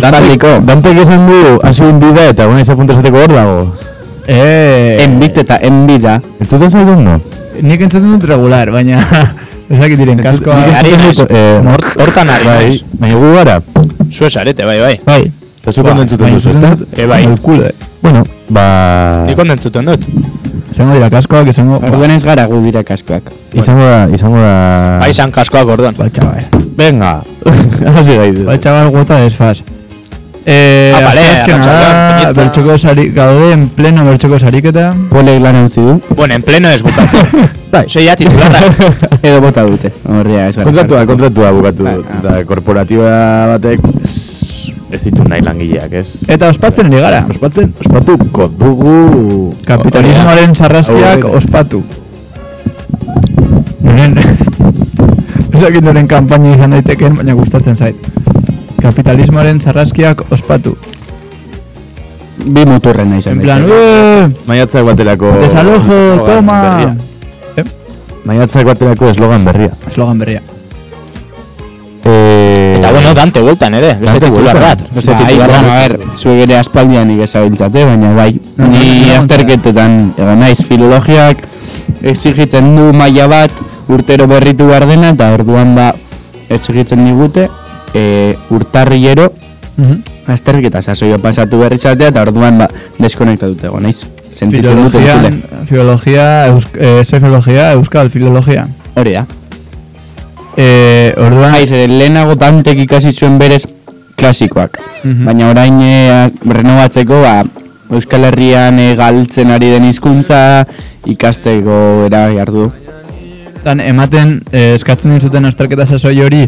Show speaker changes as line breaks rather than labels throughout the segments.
Bai, espaldiko.
Dantek esan du, hasi un bidea eta guen eza puntu esateko hor dago.
Eh,
Enbit eta enbida.
Entzuten zaitun no?
nik entzaten dut regular, baina ezakit diren kaskoa. Ari
entzuten eh,
hor- hortan ari
Bai, baina gu gara.
Zu esarete, bai, bai.
Bai. Eta zu kondo entzuten duzu, ezta?
Eh, bai.
Kalkule. Bueno, ba...
Nik ondo entzuten dut.
Izango dira kaskoak, izango...
Orduan ez gara gu dira kaskoak.
Izango da, izango da...
Bai, izan kaskoak orduan.
Ba, chaval. Venga. Hasi gaitu.
Ba, chaval, guata desfaz. Eh,
Ah,
da, bertxoko sari, gaude en pleno bertxoko sariketa.
Polek lan utzi du.
Bueno, en pleno ez bukatzen.
Bai.
Soy ya titularra.
Edo bota dute. Horria ez gara.
Kontratua, kontratua bukatu
Bai,
dut.
ah.
Eta korporatiba batek ez- ez ditu nahi langileak, ez?
Eta ospatzen ari gara.
Ospatzen, ospatuko dugu...
Kapitalismoaren sarraskiak ospatu. Noren... Ezakit noren kanpaina izan daiteken, baina gustatzen zait. Kapitalismoaren sarraskiak ospatu.
Bi muturren nahi
En plan, "Eh,
Maiatzak baterako...
desalojo, toma!
berria.
Eh?
Maiatzak baterako eslogan berria.
Eslogan berria.
Eh,
Eta bueno, Dante bueltan ere, beste titular bat. Beste
Bai,
titular
bueno, a
bat.
ver, zuek ere aspaldian ikasabiltzate, baina bai, ni azterketetan egon naiz filologiak exigitzen du maila bat urtero berritu behar dena eta orduan ba exigitzen digute e, urtarrilero azterketa sasoio pasatu behar izatea eta orduan ba deskonektatuta egon naiz. Sentitzen dut
Filologia,
entzule.
filologia, eusk, ze filologia, euskal filologia.
Hori da.
Eh, orduan,
Aiz, ere, lehenago dantek ikasi zuen berez klasikoak.
Mhm.
Baina orain e, renovatzeko ba, Euskal Herrian e, galtzen ari den hizkuntza ikasteko era jardu.
dan ematen eh, eskatzen dizuten azterketa sasoi hori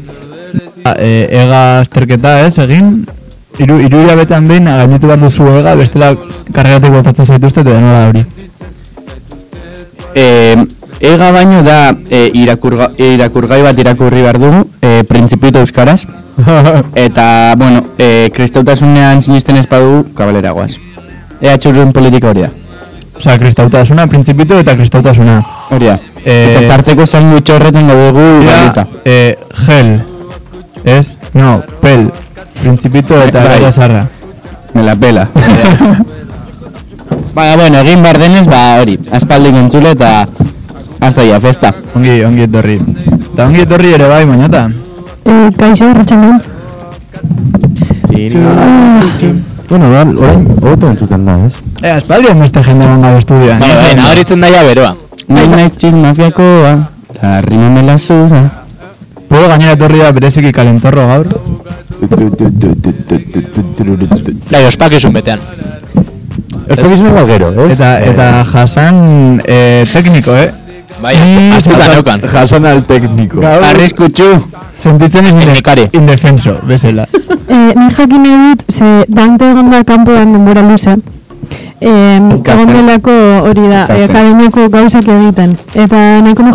eh, ega azterketa ez egin hiru hiru hilabetean behin gainetu behar duzu ega bestela karregatik botatzen zaituzte eta da hori
E, ega baino da e, irakurga, irakurgai bat irakurri behar dugu, e, printzipito euskaraz. Eta, bueno, e, kristautasunean sinisten ez badugu, kabaleragoaz. EH urrun politika hori da.
Osea, kristautasuna, printzipito eta kristautasuna.
Hori da.
Eh,
Eta tarteko sandwich horretan gaudugu
Dira,
galduta.
eh, gel. Ez? No, pel. Printzipito eta
Bai.
bai. zarra.
Me la pela. Baina, bueno, egin behar denez, ba, hori, aspaldik entzule eta hasta ya, festa.
Ongi, ongi etorri. Eta ongi etorri ere bai, bainata.
Eh, kaixo, arratsaldeon.
Bueno, da, orain, hobeto entzuten da, ez?
Eh, aspaldian beste jende banga estudioan.
Bai, bai, nabaritzen daia beroa.
Naiz naiz txik mafiakoa, la rima me zura.
Puedo gainera etorri da bereziki kalentorro gaur.
Bai, ospakizun betean.
Espakizun bat gero, ez?
Eta, eta jasan eh, tekniko, eh?
Bai, astuta neukan.
Jasan al tekniko.
Arriskutsu.
Sentitzen ez nire
Teknikari.
indefenso, bezala.
Eh, ni jakin nahi dut, ze Dante egon da kanpoan denbora luze. Eh, egon delako hori da, eh,
Ikasten.
akademiako gauzak egiten. Eta nahiko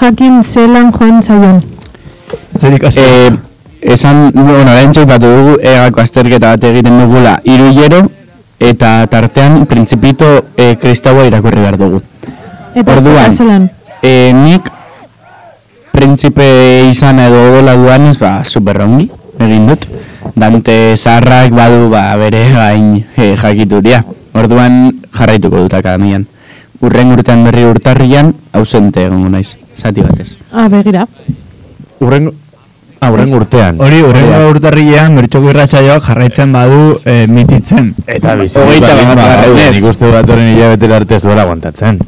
jakin zelan joan zaion.
Zer ikasi.
Eh, esan, bueno, lehen txaipatu dugu egako azterketa bat egiten dugula hilero eta tartean printzipito eh, kristaua irakurri behar dugu.
Eta
Orduan. Eh, nik printzipe izan edo gola duanez, ba, superrongi egin dut. Dante zaharrak badu ba, bere gain eh, jakituria. Orduan jarraituko dut akademian. Urren urtean berri urtarrian, ausente egongo naiz, zati batez.
Ah, begira.
Urren, ah, urren urtean.
Hori, urrengo urtarrilean bertxoko irratsaioak jarraitzen badu eh, mititzen.
Eta bizi.
Hogeita bat barrenez.
Nik uste datorren hilabetera arte ez duela aguantatzen.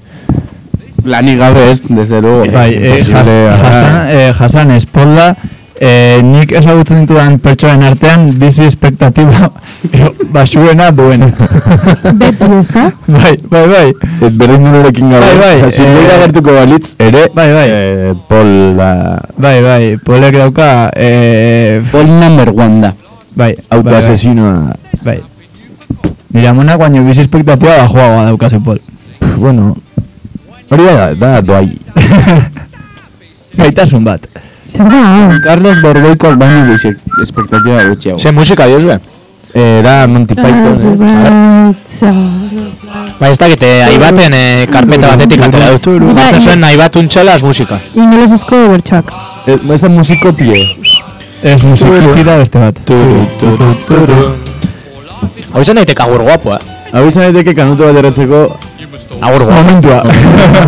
Lanik gabe ez, desde luego.
Bai, eh, jas, jasan, eh, jasan espolda, eh, nik ezagutzen ditudan pertsonen artean bizi espektatiba eh, basuena duena.
Beti ez da?
bai, bai, bai.
Et berdin nurekin gabe.
Bai, bai,
Osea,
eh,
Silveira gertuko balitz, ere,
Bai, bai.
eh, Pol da...
Bai, bai, polek dauka, eh,
Fall number one da.
bai,
Autoasesinoa.
Bai, bai. Nire amonak baino bizi espektatiba bajoagoa daukazu pol.
Bueno, hori da, da doai.
Gaitasun bat.
Zer da, hau?
Carlos Borboikoak baino bizi espektatiba gutxiago.
Ze musika dios be.
Eh, da Monty Python. eh.
Bai, ez dakit, eh, aibaten eh, karpeta batetik atera dut. Batzen zuen nahi bat untxelaz musika.
Ingelesezko bertsoak.
Eh, Ez da musikotie.
Ez musikiti da beste bat.
Hau izan daiteke agur guapo, eh?
Hau izan daiteke kanuto bat erretzeko,
Agur guapo.
Momentua.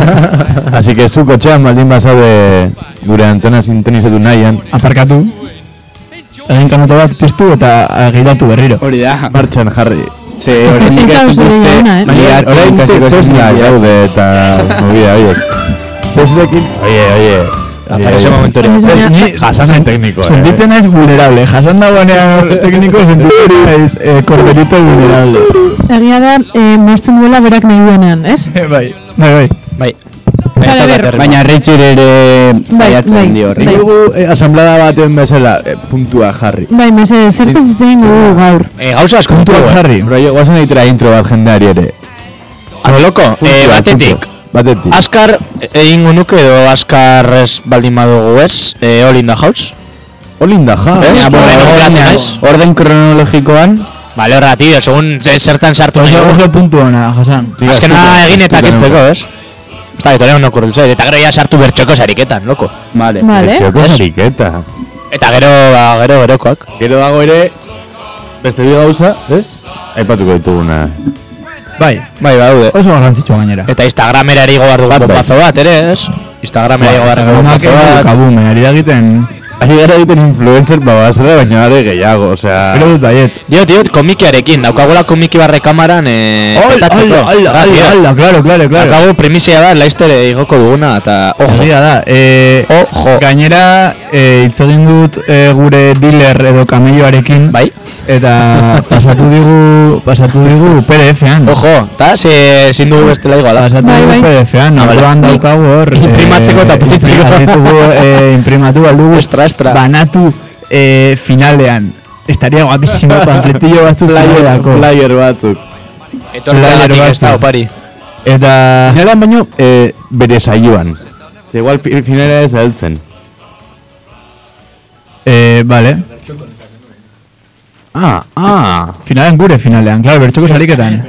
así que zu kotxean baldin bazaude gure antena sintonizatu nahian,
Aparkatu. Egin kanota bat piztu eta agiratu berriro.
Hori da.
martxan jarri.
Ze horrenik
Ez
ez dute
eh?
liatzen
Orain
ikasiko
Tesla
zen
gaude eta movida horiek. Teslaekin, oie, oie.
Atara ese momentu hori.
Baina-
Ni
Jasanen tekniko, eh.
Sentitzen naiz vulnerable. Jasan dagoenean tekniko sentitzen naiz eh, kordelito vulnerable.
Egia da, eh, moztu duela berak nahi duenean, ez?
bai, bai, bai.
Bai.
Ber.
Baina Richard ere
Bai,
baiatzen
bai,
dio horri.
bai.
Dugu eh, asamblada baten bezala eh, puntua jarri.
Bai, mese, zertaz ez dugu gaur.
Eh, gauza asko
Puntua
eh?
jarri.
Rollo, guazen egitera intro bat jendeari ere.
Alo, loko, eh,
Puntua,
batetik.
Batetik.
Askar egingo nuke edo askar ez baldin badugu ez, eh, all in the house.
Olinda, ja.
Ez? Orden
orden- orden kronologikoan,
Bale, horregatik, segun ze- zertan sartu nahi
Oso, oso puntu ona, Jasan.
Diga,
Azkena egin eta kentzeko, ez? Eta gero egon okurritu zait, eta gero ja sartu bertxoko sariketan, loko.
vale.
Vale.
Txoko
Ez?
sariketa.
Eta gero, ba, gero, gerokoak.
Gero dago ere, beste bi gauza, ez? Aipatuko dituguna.
Bai,
Bai, baude.
oso garrantzitsua gainera.
Eta Instagramera eri gobar dugu
Bat, bai.
bat, ere, ez? Instagramera eri gobar dugu
Egunak
bombazo bat.
kabume, ari da egiten...
Ari gara egiten influencer babazera, baina are gehiago, osea...
Gero dut baiet.
Diot, diot, komikiarekin, daukagula komiki barre kamaran, eh, Ah,
ala,
tío.
ala, claro, claro, claro.
Daukagu primizia da, laizter igoko duguna, eta, ojo.
Egia da, eh,
Ojo.
gainera eh, hitz egin dut eh, gure dealer edo kamelloarekin
Bai?
eta pasatu digu pasatu digu PDF-an.
Ojo, eta ze ezin dugu bestela iguala.
Pasatu
Bai,
digu
bai.
PDF-an,
Ah,
orduan daukagu hor eh,
Imprimatzeko eta printzeko.
Ditugu eh, imprimatu aldugu
Estra, estra.
banatu eh, finalean. Estaría guapísimo panfletillo batzuk finalako.
Flyer batzuk.
Flyer
ez da,
batzuk.
opari.
Eta
Finalan baino, eh, bere saioan. Ze igual fi- finala ez heltzen.
eh, vale,
Ah, ah.
finalean gure finalean, claro, bertxoko sariketan.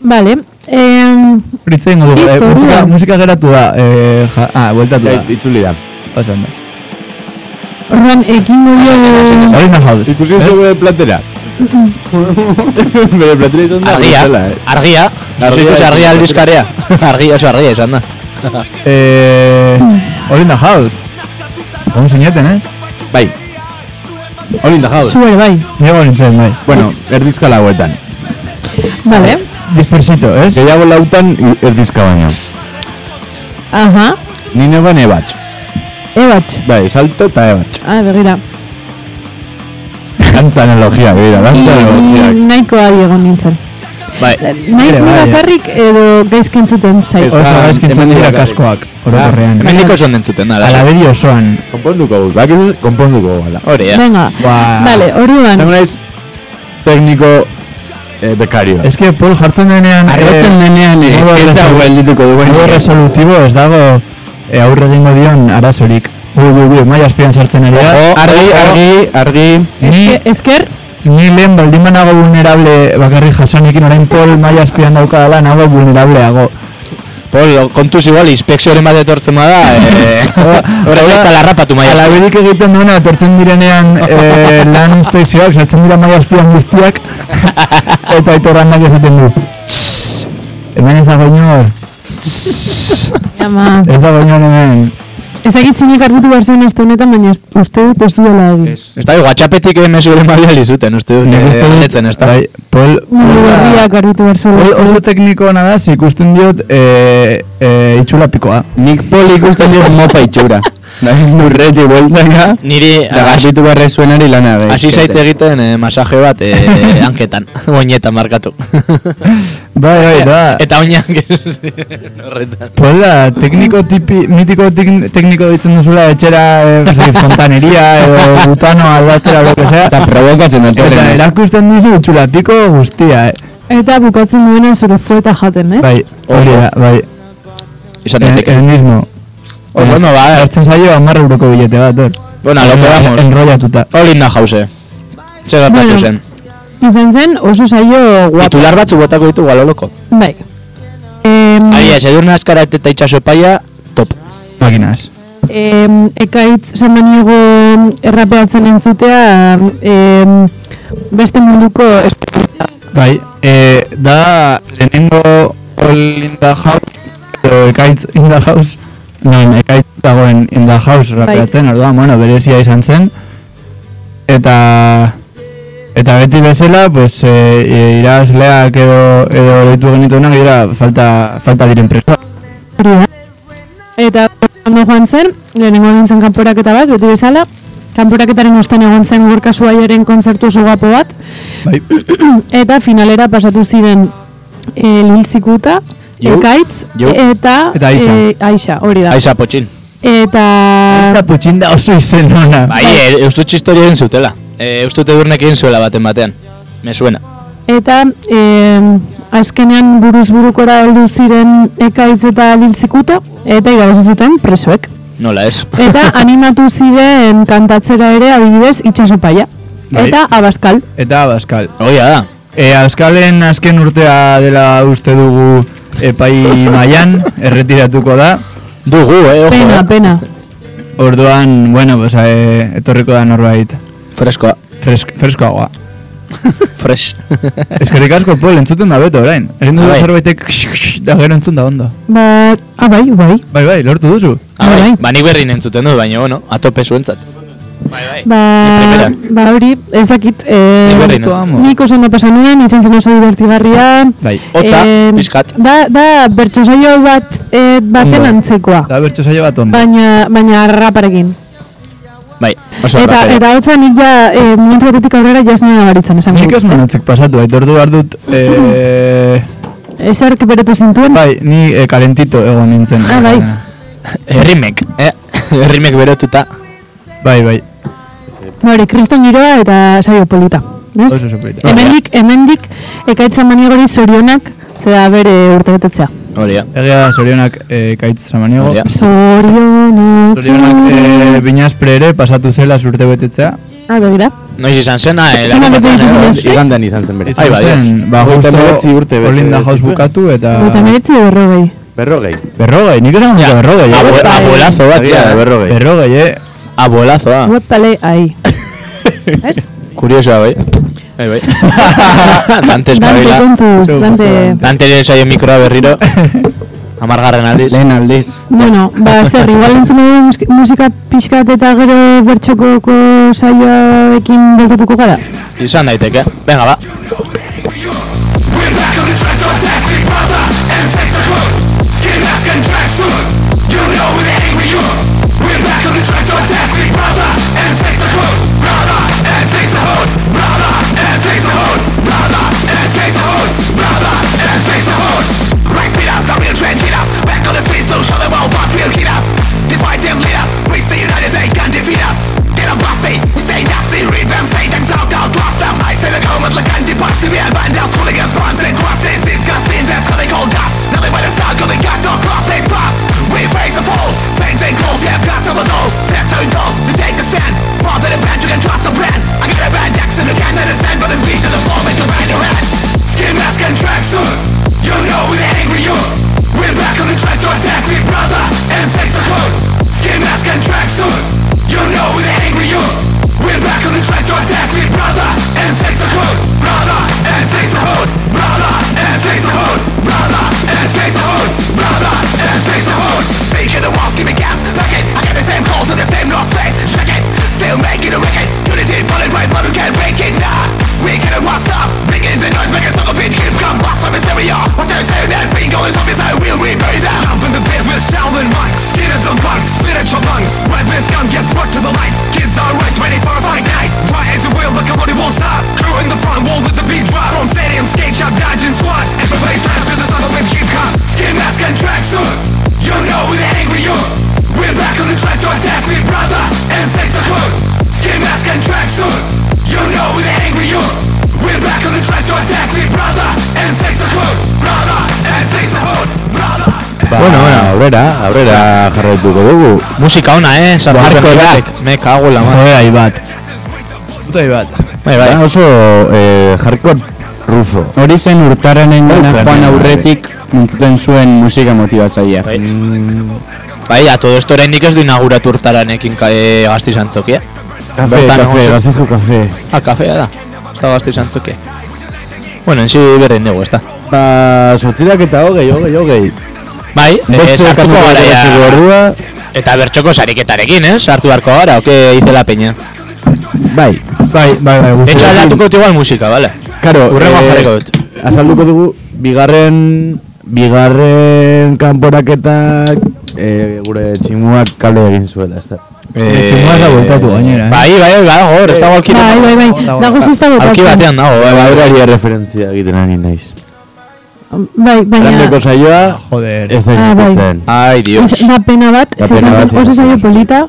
Vale. Eh,
Ritze ingo dugu, eh, musika, musika geratu da, eh, ja, ah, bueltatu da.
Itzuli da.
Oso ondo.
orduan, ekingo dio...
Hori na jauz.
Ikusi zu bere platera? bere platera izan da.
Argia,
eh.
argia. Ikusi argia aldizkarea. Argia, oso argia izan da.
Eh, hori na jauz. Komo zineten, ez?
Bai. Olinda jauz.
Zuere, bai.
Niego nintzen, bai.
Bueno, erdizka lauetan.
Vale.
Dispersito, ez?
Gehiago lautan erdizka baino.
Aha.
Ni neban ebatx.
Ebatx.
Bai, salto eta ebatx.
Ah, begira.
Dantza analogia, begira, dantza
Ni
analogiak.
nahiko adi egon nintzen.
Bai.
Naiz
Ere,
ni
bai,
bakarrik edo gaizki entzuten zait.
Oso gaizkin
hemen
dira kaskoak, orokorrean.
Hemen niko esan dentzuten, da.
Alabedi osoan.
Konponduko gu, bakizu, konponduko gu, ala.
Hori.
Venga,
Ba,
vale, orduan.
Zago naiz, tekniko eh, bekario.
Ez que Paul jartzen denean...
Arretzen
eh,
denean
modu
eskaintza
resolu-
geldituko duen.
Modu resolutibo ez dago eh, aurre egingo dion arazorik. Ui, ui, ui, maia azpian sartzen ari da.
Argi, argi, argi.
Ni,
Eske- Esker,
ni lehen baldin banago vulnerable bakarrik jasonikin orain Paul maia azpian daukadala nago vulnerableago.
Pol, kontuz igual, inspekzioren bat etortzen bada, eh, hori eta larrapatu maia.
Alaberik egiten duena, etortzen direnean eh, lan inspekzioak, sartzen dira maia azpian guztiak, eta aitorrandak esaten du. "Tss, Hemen ez dago
ama,
ez dago inor hemen.
ezagitzinik arbutu behar zuen azte honetan, baina ez- uste dut ez duela egin.
Ez da, whatsappetik mesu ere mabiali zuten, uste dut,
dut,
galdetzen, ez da.
bai, Paul,
Mundu berriak arbutu behar zuen.
oso tekniko ona da, ze ikusten diot eh, eh, itxula pikoa.
Nik poli ikusten dut mopa itxura. Nahi lurreti bueltaka.
Niri,
beharre zuenari lana. bai,
hasi
eskatzen.
zaite egiten eh, masaje bat eh, hanketan, oinetan markatu.
Bai, bai, da.
Eta oinak, horretan.
Paul da, tekniko tipi, mitiko tek- tekniko ditzen duzula etxera, eh, fontaneria, edo butano aldatzera, lo que sea.
Eta provokatzen
Eta erakusten dizu itxula piko guztia, eh.
Eta bukatzen duena zure fueta jaten, ez?
Bai, hori da, bai.
Izan daiteke.
el mismo.
Oso ondo ba, eh.
Hartzen zaio hamar euroko bilete bat, hor.
Bueno, lo que vamos.
Enrollatuta.
All in the house. Zer gertatu
Bueno.
zen.
Izan zen oso saio guapo.
Titular batzu botako ditu galoloko.
Bai. Em,
Ahi, ez, edurne askara eta itxaso epaia, top.
Makinaz.
em, ekaitz samaniego errapeatzen entzutea em, beste munduko esperientzia.
Bai, eh, da lehenengo all in the house, edo ekaitz in the house, non ekaitz dagoen in the house rapeatzen, orduan, bueno, berezia izan zen, eta eta beti bezala, pues, e, e, irabazleak edo, edo deitu genituenak dira falta, falta diren presoak.
Da. Eta ondo joan zen, lehenengo egin zen kanporaketa bat, beti bezala, kanporaketaren ostean egon zen gorka suaiaren kontzertu oso guapo bat,
Bai,
eta finalera pasatu ziren e, Lilzikuta,
Ju.
Ekaitz, eta,
Eta Aixa.
e, Aixa, hori da.
Aiza potxin.
Eta...
eta putxinda oso izen ona.
Bai, e, eustut historia egin zutela. E, eustut edurnek egin zuela baten batean. Me suena.
Eta e, azkenean buruz burukora heldu ziren ekaitz eta lilzikuto, eta irabazi zuten presoek.
Nola ez.
Eta animatu ziren kantatzera ere adibidez itxasopaia.
Bai.
Eta abaskal.
Eta Abaskal.
Oia da.
E, Auskalen azken urtea dela uste dugu epai mailan erretiratuko da.
Dugu, eh, ojo.
Pena,
eh.
pena.
Orduan, bueno, pues, e, etorriko da norbait
Freskoa.
fresk, freskoagoa.
Fresh.
Eskerrik asko, Paul, entzuten da beto orain. Egin dugu zerbaitek da gero entzun da ondo.
Ba, ah, bai, bai.
Bai, bai, lortu duzu.
Ah, bai,
Bai.
ba nik berrin entzuten du, baina, bueno, atope zuentzat. Bai, bai.
Ba, ba hori, ez dakit. Eh, nik oso ondo pasan nuen, izan zen oso divertigarria.
Bai.
Hotza,
Em,
pixkat.
Da, da, bertso saio bat, eh, baten antzekoa.
Da bertso saio bat ondo.
Baina, baina raparekin.
Bai, oso
Eta,
rapero.
eta hotza nik ja, eh, momentu batetik aurrera jas nuen abaritzen, esan
Nik ez manotzik pasatu, aitortu behar dut, e,
Ezerk beretu zintuen.
bai, ni e, kalentito egon nintzen.
Ah, bai.
Herrimek, eh? Herrimek berotuta.
Bai, bai,
Ba Hori, kriston giroa eta saio polita. Hemendik, hemendik, ekaitzan manigori zorionak, zeda bere urtebetetzea.
Hori da.
Egia zorionak e, kaitz samaniego.
Hori da.
Zorionak.
Zorionak e, binazpre ere pasatu zela urte betetzea.
Ah, begira.
Noiz izan zena, eh,
bete
eh?
Igandan izan zen bere.
Ai, bai,
zen, ba,
hemeretzi urte
justo
bete
Olinda
zituen.
bukatu eta...
Eta meretzi berrogei.
Berrogei.
Berrogei, nik esan
Ja,
berrogei. eh?
abue- Abuelazo bat,
berrogei.
Berrogei, eh?
Abuelazoa.
Webpale, ahi. Ez?
Kuriosoa, bai. Bai, bai. Dante
Dante
espabila.
kontuz, Dante...
Dante ere saio mikroa berriro. Amargarren aldiz.
Lehen aldiz.
Bueno, ba, zer, igual entzun dugu musika pixkat eta gero bertxokoko saioekin beltatuko gara.
Izan daiteke. Venga, ba.
Bueno, bueno, aurrera, aurrera jarraituko dugu.
Musika ona, eh?
Barko
zen
da.
batek. Me cago en la mano.
Joder, ahí bat. Puta ahí bat.
Bai, bai.
Da oso eh, hardcore ruso.
Hori zen urtaranen gana joan
bai.
aurretik muntuten zuen musika motibatzailea.
Bai. Bai, a todo esto oraindik ez du inauguratu urtaranekin ka, e, gazti zantzokia.
Kafe, kafe, gaztizko kafe.
Ah, kafea da. Ez da gazti zantzokia. Bueno, en si berrein dugu, ez da.
Ba, sortzirak eta hogei, hogei, hogei.
Bai, e, sartuko gara. Eta bertxoko sariketarekin, eh? Sartu beharko gara, oke hice la peña.
Bai,
Bai, bai, bai,
De hecho, aldatuko dut igual musika, vale?
Karo,
Hurrengoa jarriko dut.
azalduko dugu, bigarren, bigarren kanporaketak eh, gure tximuak kable egin zuela, ez da.
Eh, tximua ez da bueltatu gainera, eh.
Bai, bai, bai, hor, ez dago alki
Bai, bai, bai, dago zizta
Alki batean dago, bai, bai, bai.
Referentzia egiten ari naiz.
Bai, baina...
Grandeko saioa,
Joder.
ez da
Ah, bai.
Ai, dios.
Ez, da pena bat,
Da pena bat,
zesan oso saio polita.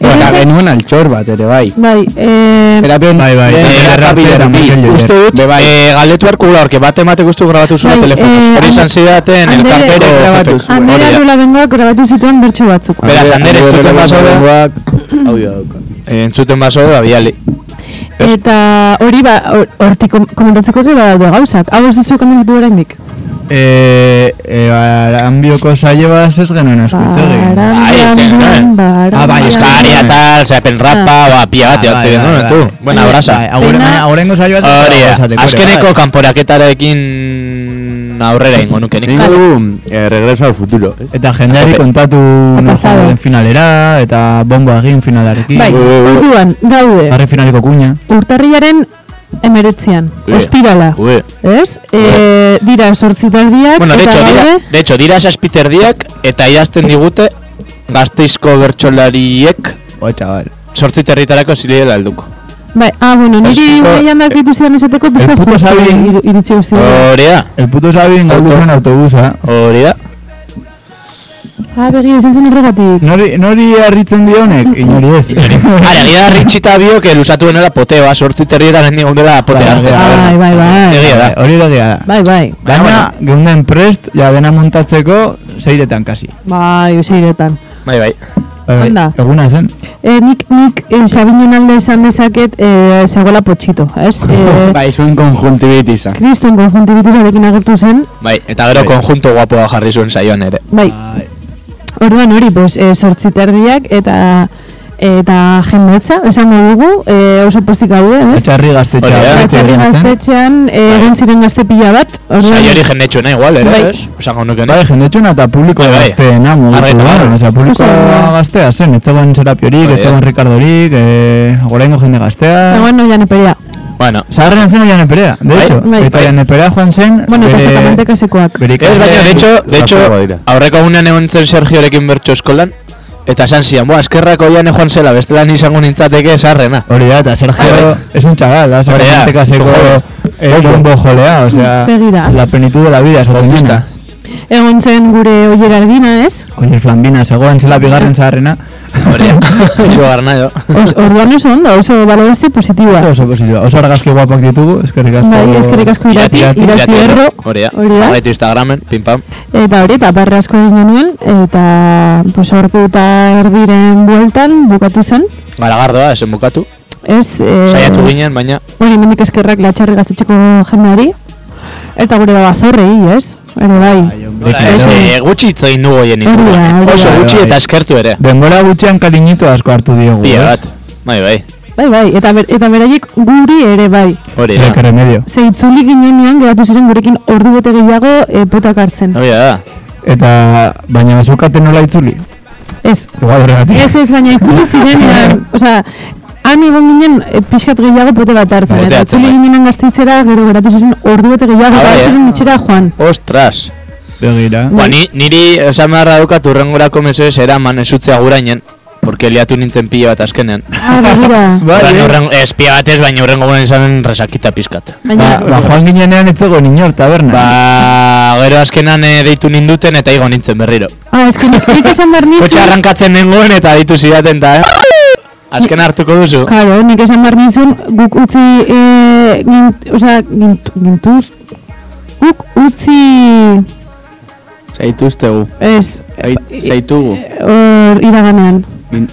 Eta genuen altxor bat ere, bai.
Bai, eh...
Erapen,
Bai, bai, bai, bai, bai, bai.
Uste dut,
Be bai.
eh, galdetu beharko gula, orke bat ematek guztu grabatu zuen
Bai, eh,
Hori izan zidaten
Andere-
elkarteko
Andere grabatu zuen.
Andrea
Hori da.
Rula bengoak grabatu zituen bertso batzuk.
Beraz, Ander entzuten baso da,
Audio dauka.
eh, entzuten baso da, biali.
Eta hori ba, hor- hortik kom- komentatzeko ere badaude gauzak. Hau ez dizu komentatu oraindik.
Eh, eh, aranbioko saio bat ez genuen hitz egin.
Bai, ez
Ah, bai,
Eskaria tal, zepen rapa, ba, pia bat,
Ah,
jartu
bai,
genuen,
bai,
tu.
bai.
Buena abrasa.
Bai, aurre-
Pena-
baina aurrengo saio bat ez
Hori
dago
da,
esateko ere,
azkeneko
bai.
kanporaketarekin aurrera ingo nuke nik.
Ingo dugu, eh, regreso al futuro. ez?
Eta jendeari kontatu den finalera, eta bomba egin finalarekin.
Bai, orduan, gaude.
Jarri finaliko kuña.
Urtarriaren emeretzian, ostirala.
Ue.
Ez? E, dira sortzitardiak,
Bueno, de
eta
hecho, dira, de hecho, dira saspiterdiak eta idazten digute gazteizko bertsolariek
Oh, chaval.
sortzi territarako ziliela helduko.
Bai, ah, bueno, niri maian dakitu zidan esateko, pizka
puto
justu
Sabin-
ir- iritsi guzti.
Hori da,
El puto Sabin galdu zuen autobusa.
hori da.
Ah, begi, esan zen horregatik.
Nori, nori harritzen dionek? Inori ez.
Ara, gira ritxita bio, que lusatu benela poteoa, sortzi terrietan egon dela pote
Bai,
hartzen.
Bai, bai, bai.
Egia da.
Hori da da.
Bai, bai.
Baina, geunden prest, ja dena montatzeko, zeiretan kasi.
Bai, useiretan.
Bai, bai.
Bai, bai,
Onda.
Eguna zen.
Eh, nik, nik, eh, Sabinen alde esan dezaket, eh, zegoela potxito, ez? Eh,
Bai, zuen konjuntibitiza.
Kriston konjuntibitizarekin agertu zen,
Bai, eta gero konjunto guapoa jarri zuen saioan ere.
bai. Orduan hori, pues, eh, sortziterdiak eta eta jendetza, esango dugu, eh, oso pozik gaude, ez?
Etxarri
Hori da.
gaztetxea.
Etxarri gaztetxean, eh, egon ziren gazte pila bat, orduan...
Saiori jendetxuna igual, ere,
Bai.
ez? Esango nuke,
Bai, jendetxuna eta publiko
Bai, bai.
gazteena mugitu garen,
garbi.
osea, publiko gaztea zen, etzegoen Serapiorik,
Bai, eh.
Ricardorik, eh, goraingo jende gaztea.
Dagoen noian eperia.
Bueno,
Zaharrean zen oian eperea, de
Bai,
hecho.
bai.
Eta oian eperea joan zen,
Bueno, eta sakamente kasekoak.
bere
Ez, baina, de hecho, de hecho, aurreko egunean egon zen Sergiorekin bertso eskolan, eta esan zian, boa, eskerrako oian joan zela, bestelan izango nintzateke esarrena.
Hori da, eta Sergio es un chaval, da,
Hori da,
sakamente kaseko
es un
eh, bombo jolea, o sea,
Begira.
la plenitud de la vida, esaten
Bombista.
Egon zen gure oier argina, ez?
Oye, flambina, zegoen zela bigarren zaharrena.
Hiru garna jo.
Os, orduan oso ondo, oso balorazio positiboa.
Oso positibo. Oso argazki guapak ditugu, eskerrik asko.
Bai, eskerrik asko irati, irati,
Irati
erro.
Da. jarraitu Instagramen, pim pam.
Eta hori, eta barra asko egin genuen, eta pues, ordu eta erdiren bueltan bukatu zen.
Garagardoa, esen bukatu.
Ez, eh,
Saiatu ginen, baina
Hori, mendik eskerrak latxarri gaztetxeko jendeari. Eta gure da bazorrei, ez? Ere bai.
Ez que gutxi hitz egin dugu hoien
Hori da,
inguruan.
hori
Oso gutxi eta eskertu ere.
Denbora gutxian kariñito asko hartu diogu.
Pia
ez?
bat. Bai, bai.
Bai, bai, eta, ber, eta beraiek guri ere bai.
Hori da.
remedio.
Ze itzuli ginenean geratu ziren gurekin ordu bete gehiago e, potak hartzen.
Hori da.
Eta, baina bazukate nola itzuli?
Ez,
Igual horregatik.
ez ez, baina itzuli zirenean, osea, han egon ginen e, pixkat gehiago pote bat hartzen. Eta
hartzen,
itzuli
bai.
ginen gazteizera, gero geratu ziren ordu bete gehiago,
Ah,
eta
bai,
ziren
eh?
itxera joan.
Ostras.
Begira.
Ba, ni, niri esan beharra daukat urrengorako mesedez eraman esutzea gurainen. Porque liatu nintzen pila bat azkenean.
Ah, begira.
Bai, eh?
urrengo, ez pila bat ez, baina urrengo guren izanen resakita pizkat.
Baina,
Ba, ba, joan ginenean etzego inor taberna.
Ba, gero azkenan eh, deitu ninduten eta igo nintzen berriro.
ah, ez que nik, esan behar nizu,
Kotxe arrankatzen nengoen eta deitu zidaten eta, eh? Azken hartuko duzu.
Claro, nik esan behar nizun, guk utzi, e, gint, osea, gint, gintuz, guk utzi,
Zaituztegu.
ez,
Zait- Zaitugu.
hor iraganean.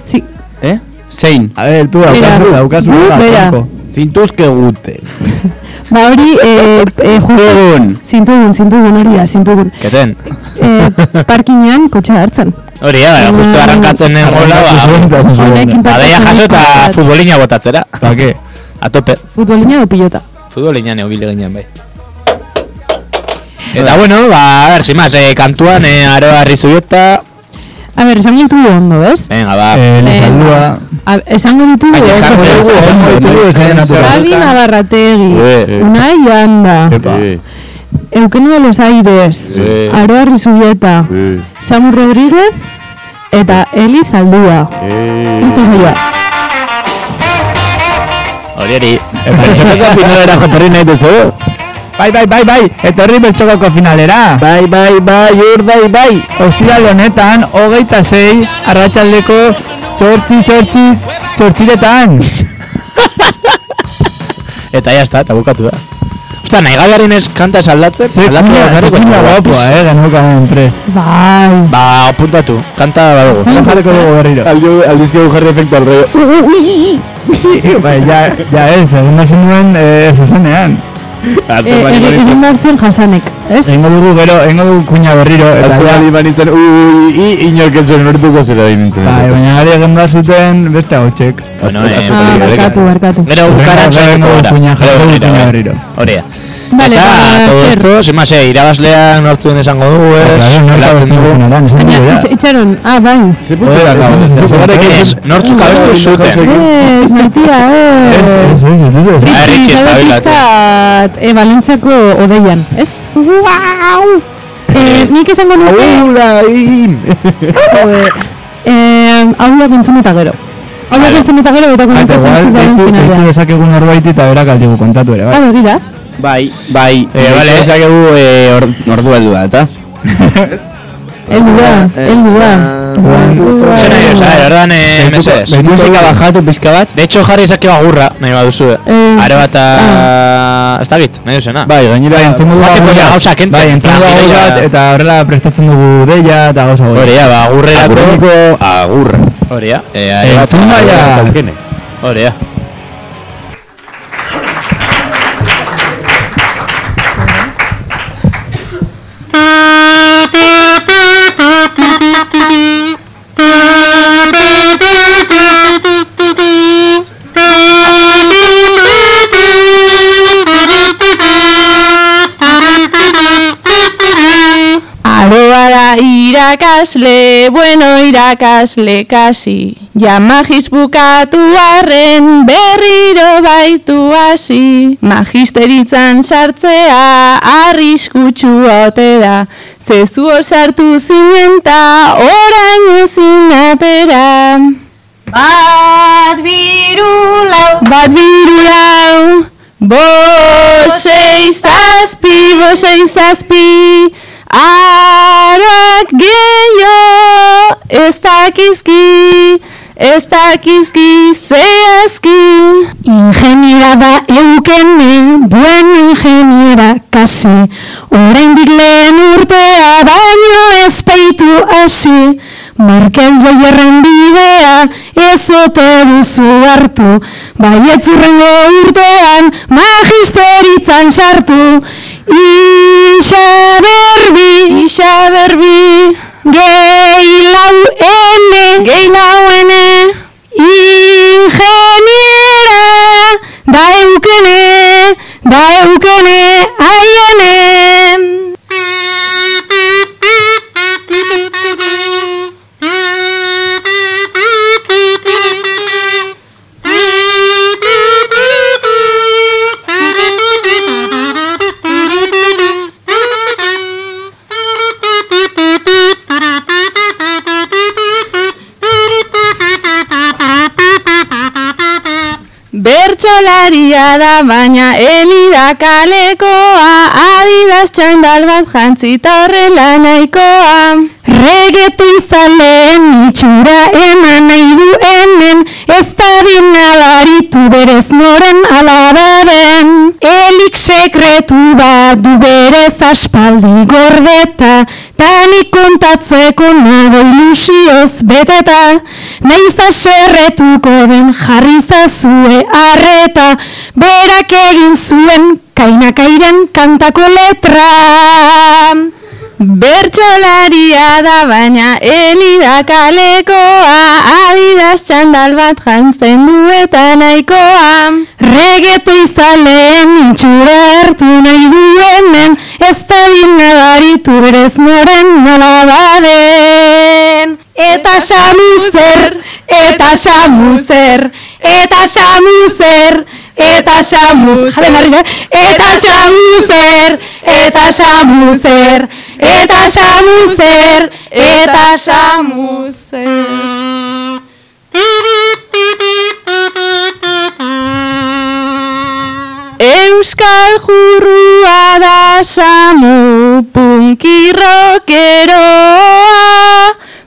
Si,
Eh? Zein?
A ver, tu daukazu,
Bera.
daukazu. Bera,
ba hori, e, e,
Egun.
Zintugun, zintugun hori da, zintugun.
Keten.
E, parkinean kotxea hartzen.
Hori da, justu arrankatzen
Arrankatu zuen
ba, Adeia jaso eta futbolina botatzera.
Pa ke?
A tope.
Futbolina edo pilota.
Futbolina neobile ginen bai. Eta bueno, ba, a ver, sin más, eh, kantuan eh, aroa rizuieta.
A ber, esan ditugu ondo, ez?
Venga, ba.
Eh, Lizaldua.
Esango ditugu
esango
ondo.
ondo ditugu, natural.
Javi Navarrategi,
Eh,
Unai Anda,
Epa.
Eugenio de los Aires,
Eh.
Aroa Rizubieta, Samu Rodríguez eta Eli Zaldua. Listo saioa.
Hori hori.
Pertsonako finalera jotorri nahi duzu? Bai, bai, bai, bai, etorri bertxokako finalera.
Bai, bai, bai, urdai, bai.
Ostiral honetan, hogeita zei, arratsaldeko sortzi, sortzi, sortziretan.
Eta ya está, eta bukatu da. Osta, nahi gabearen ez kanta ez aldatzen?
Ze kuña
baina
guapoa, eh, genukan prest.
Bai.
Ba, apuntatu, kanta badugu.
Hala jarriko dugu berriro.
Aldizke jarri efektu al rollo.
Bai, ja, ja ez, egin da zenuen, eh, zuzenean.
E, egi- egin behar zuen jasanek, ez?
Egingo dugu gero, egingo dugu kuña berriro, eta ja,
banitzen, ui, i, inork ez zuen nortuko zera dinintzen.
bai, baina gari egin da zuten beste hau txek.
Bueno, eh,
Ah, barkatu, barkatu.
Gero saiko gara.
kuña
Gero berriro,
kuña
eh.
Vale,
Eta, todo esto, sin más, eh, irabazlea nortzuen esango dugu, ez?
Claro, nortu
Geratzen
abestu
dugu.
finalean,
itxaron, ah, bai.
Ez, nortzuk abestu zuten.
Ez, maitia,
Ez,
ez.
ez, ez, ez, ez.
Ah, Ritxi,
Ritxi,
espabilatu.
e, Valentziako odeian, ez? Wow! Eh, nik esango nuke... Joder. Eh, hau da entzun eta gero. Hau da
Vale.
entzun eta gero, eta
Eta
kontatu
igual,
zen
deitu, deitu
finalean.
dezakegun norbaiti eta berak aldigu kontatu ere,
Ah,
bai.
begira.
Bai, bai.
Eh, vale.
Ezakegu eh, or, ordu heldu da, eta?
Heldu da, heldu da.
Zer nahi, oza, erordan, eh, mesedez.
Musika bajatu pizka bat?
De hecho, jarri izaki agurra, nahi baduzu.
Ez,
Are bat,
ah.
ez da bit, nahi duzena.
Bai, gainera.
Bai, entzun dugu
Joateko
agur
ja
bat.
gauza kentzen,
Bai, entzun dugu bat, eta horrela prestatzen dugu deia eta gauza hori.
Hori, ja, ba, agurrerako.
Agurreniko agurra.
Hori, ja. Eh,
Eh,
are
irakasle, bueno irakasle kasi. Ja magis bukatu arren berriro baitu hasi. Magisteritzan sartzea arriskutsu ote da. Zezu sartu zinenta orain ezin atera. Bat biru lau. Bat biru lau. Bosei zazpi, bosei zazpi. Ah,
ez dakizki, ez dakizki zehazki.
Ingeniera da eukene, buen ingeniera kasi. Oraindik lehen urtea, baino ez baitu hasi. Markel joierren bidea, ez ote duzu hartu. Baietz urrengo urtean, magisteritzan sartu. Isa berbi,
Isa berbi,
da
baina elida kalekoa Adidas txandal bat jantzita horrela nahikoa.
Regetu izaleen itxura eman nahi du hemen Ez da nabaritu berez noren alabaren Elik sekretu bat du berez aspaldi gordeta Tanik kontatzeko nago ilusioz beteta. Naiz da serretuko den jarri zazue arreta Berak egin zuen kainakairen kantako letra.
Bertxolaria da baina elida kalekoa Adidas txandal bat jantzen du eta nahikoa.
Regetu izaleen itxura hartu nahi du hemen Ez da nabaritu berez noren nalabaden Eta samuzer, eta samuzer, eta samuzer, eta samuzer, jade marrina, eta samuzer, eta samuzer, eta samuzer, eta samuzer.
Euskal jurrua da samu punkirokeroa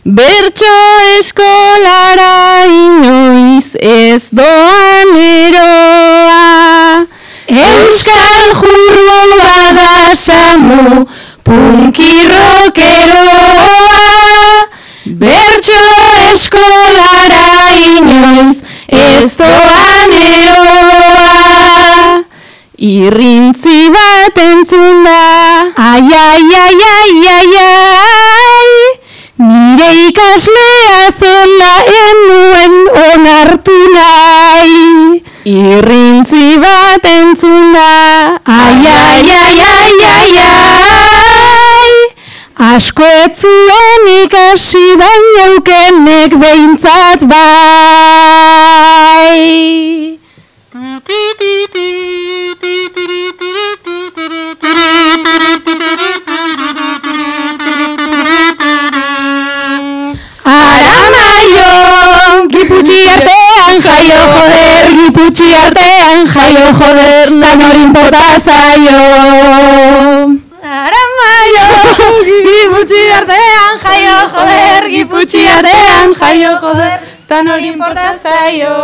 Bertxo eskolara inoiz ez doan eroa
Euskal jurrua da samu punkirokeroa Bertxo eskolara inoiz ez doan eroa.
Irrintzi bat entzun da.
Ai, ai, ai, ai, ai, ai Nire ikaslea zela enuen onartu nahi
Irrintzi bat entzun da
Ai, ai, ai, ai, ai, ai Asko etzuen ikasi baina ukenek behintzat bai giputxi artean jaio joder, nan hori importa zaio. Aramaio, giputxi artean jaio joder, giputxi artean jaio joder, tan hori importa zaio.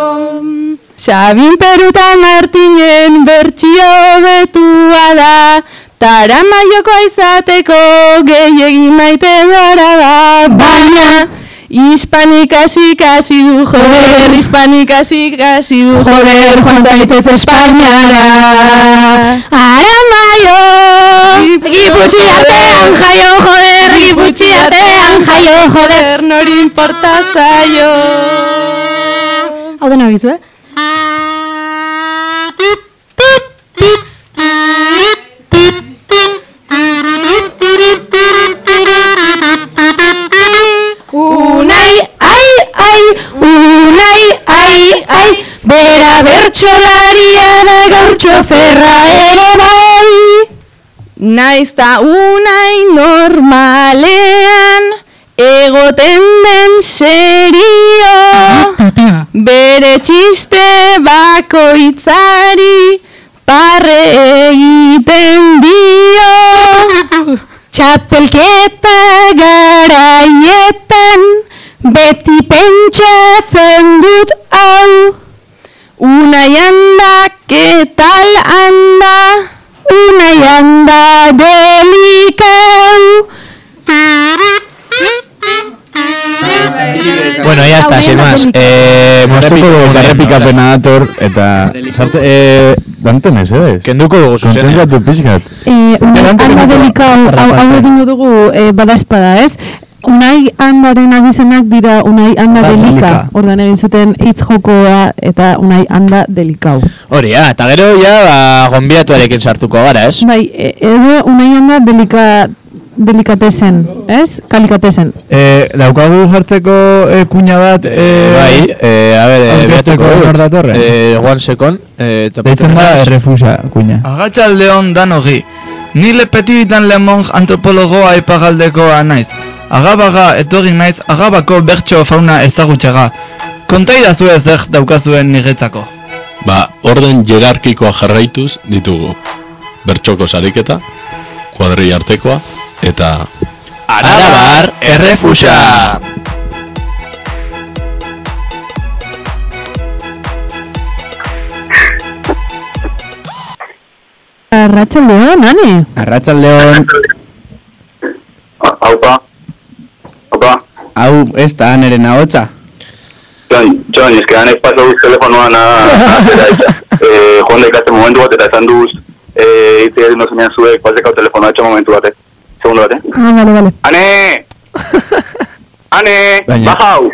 Xabin Peruta Martinen bertxio betua da Taramaioko izateko gehiegi maite dara da Baina Hispanik hasi du joder, hispanik hasi du
Joder, joan zaitez Espainiara. Aramaio, giputxi artean jaio joder, giputxi artean jaio joder.
nori importa zaio
Hau dena gizu, eh? Txoferra ere bai.
Naiz ta unai normalean egoten den serio. Bere txiste bakoitzari parre egiten dio.
Txapelketa garaietan
Beti pentsatzen dut hau. Unai handa, ketal handa Unai handa delikau
Bueno, ya está, sin más. Eh, moztuko dugu
Errepikapena dator, eta... Sartze, eh, danten ez, ez?
Kenduko dugu zuzenean.
Konzentratu pixkat.
Eh, unai handa delikau, hau, egingo dugu eh, bada espada, ez? Unai handaren abizenak dira unai handa
Ba,
delika. Ordan egin zuten hitz jokoa eta unai handa delikau.
Hori, ja, eta gero ja, ba, gonbiatuarekin sartuko gara, ez?
Bai, e- edo unai handa delika, delikatesen, ez? Kalikatesen.
Eh, daukagu jartzeko eh, kuña bat... Eh,
Bai, eh, a ver, eh,
aurkezteko
beatuko dut.
nor datorren?
Eh, one second. Eh,
Deitzen da errefusa kuña.
Agatxaldeon danogi. Ni lepetibitan lemon antropologoa ipagaldekoa naiz. Agabaga etorri naiz agabako bertso fauna ezagutxaga. Konta idazu zer daukazuen niretzako.
Ba, orden jerarkikoa jarraituz ditugu. Bertxoko sariketa, kuadri artekoa, eta...
Arabar errefusa!
Arratxaldeon, ane?
Arratxaldeon, ez da aneren ahotsa.
Jon, Jon, ez que hanek pasau telefonoan a... eh, joan da ikasten momentu bat eta esan duz eh, ite egin dozenean zuek pasekau telefonoa etxo momentu bate. Segundo bate.
Ah, vale, vale.
Ane! Ane!
Baina-
Bajau!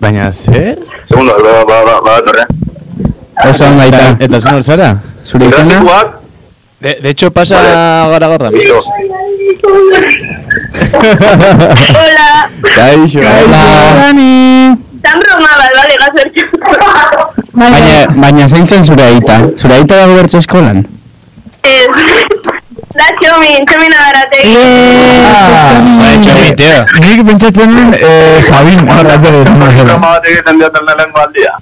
Baina, zer?
Segundo, ba, ba, ba, ba, torre.
Oso ondo aita.
eta zunor zara?
Zure izena?
De, de hecho, pasa gara gorda.
Hola,
Kaixo.
Hola.
Tan broma bat, bale, gazertxu.
Baina, baina zein zen zure aita? Zure aita dago bertso eskolan?
Ez, da txomin, txomin agarrategi.
Bai, txomin, tío.
Nik pentsatzen nuen eh, Sabin zela.
Programa bat egiten diaten lehenko aldia.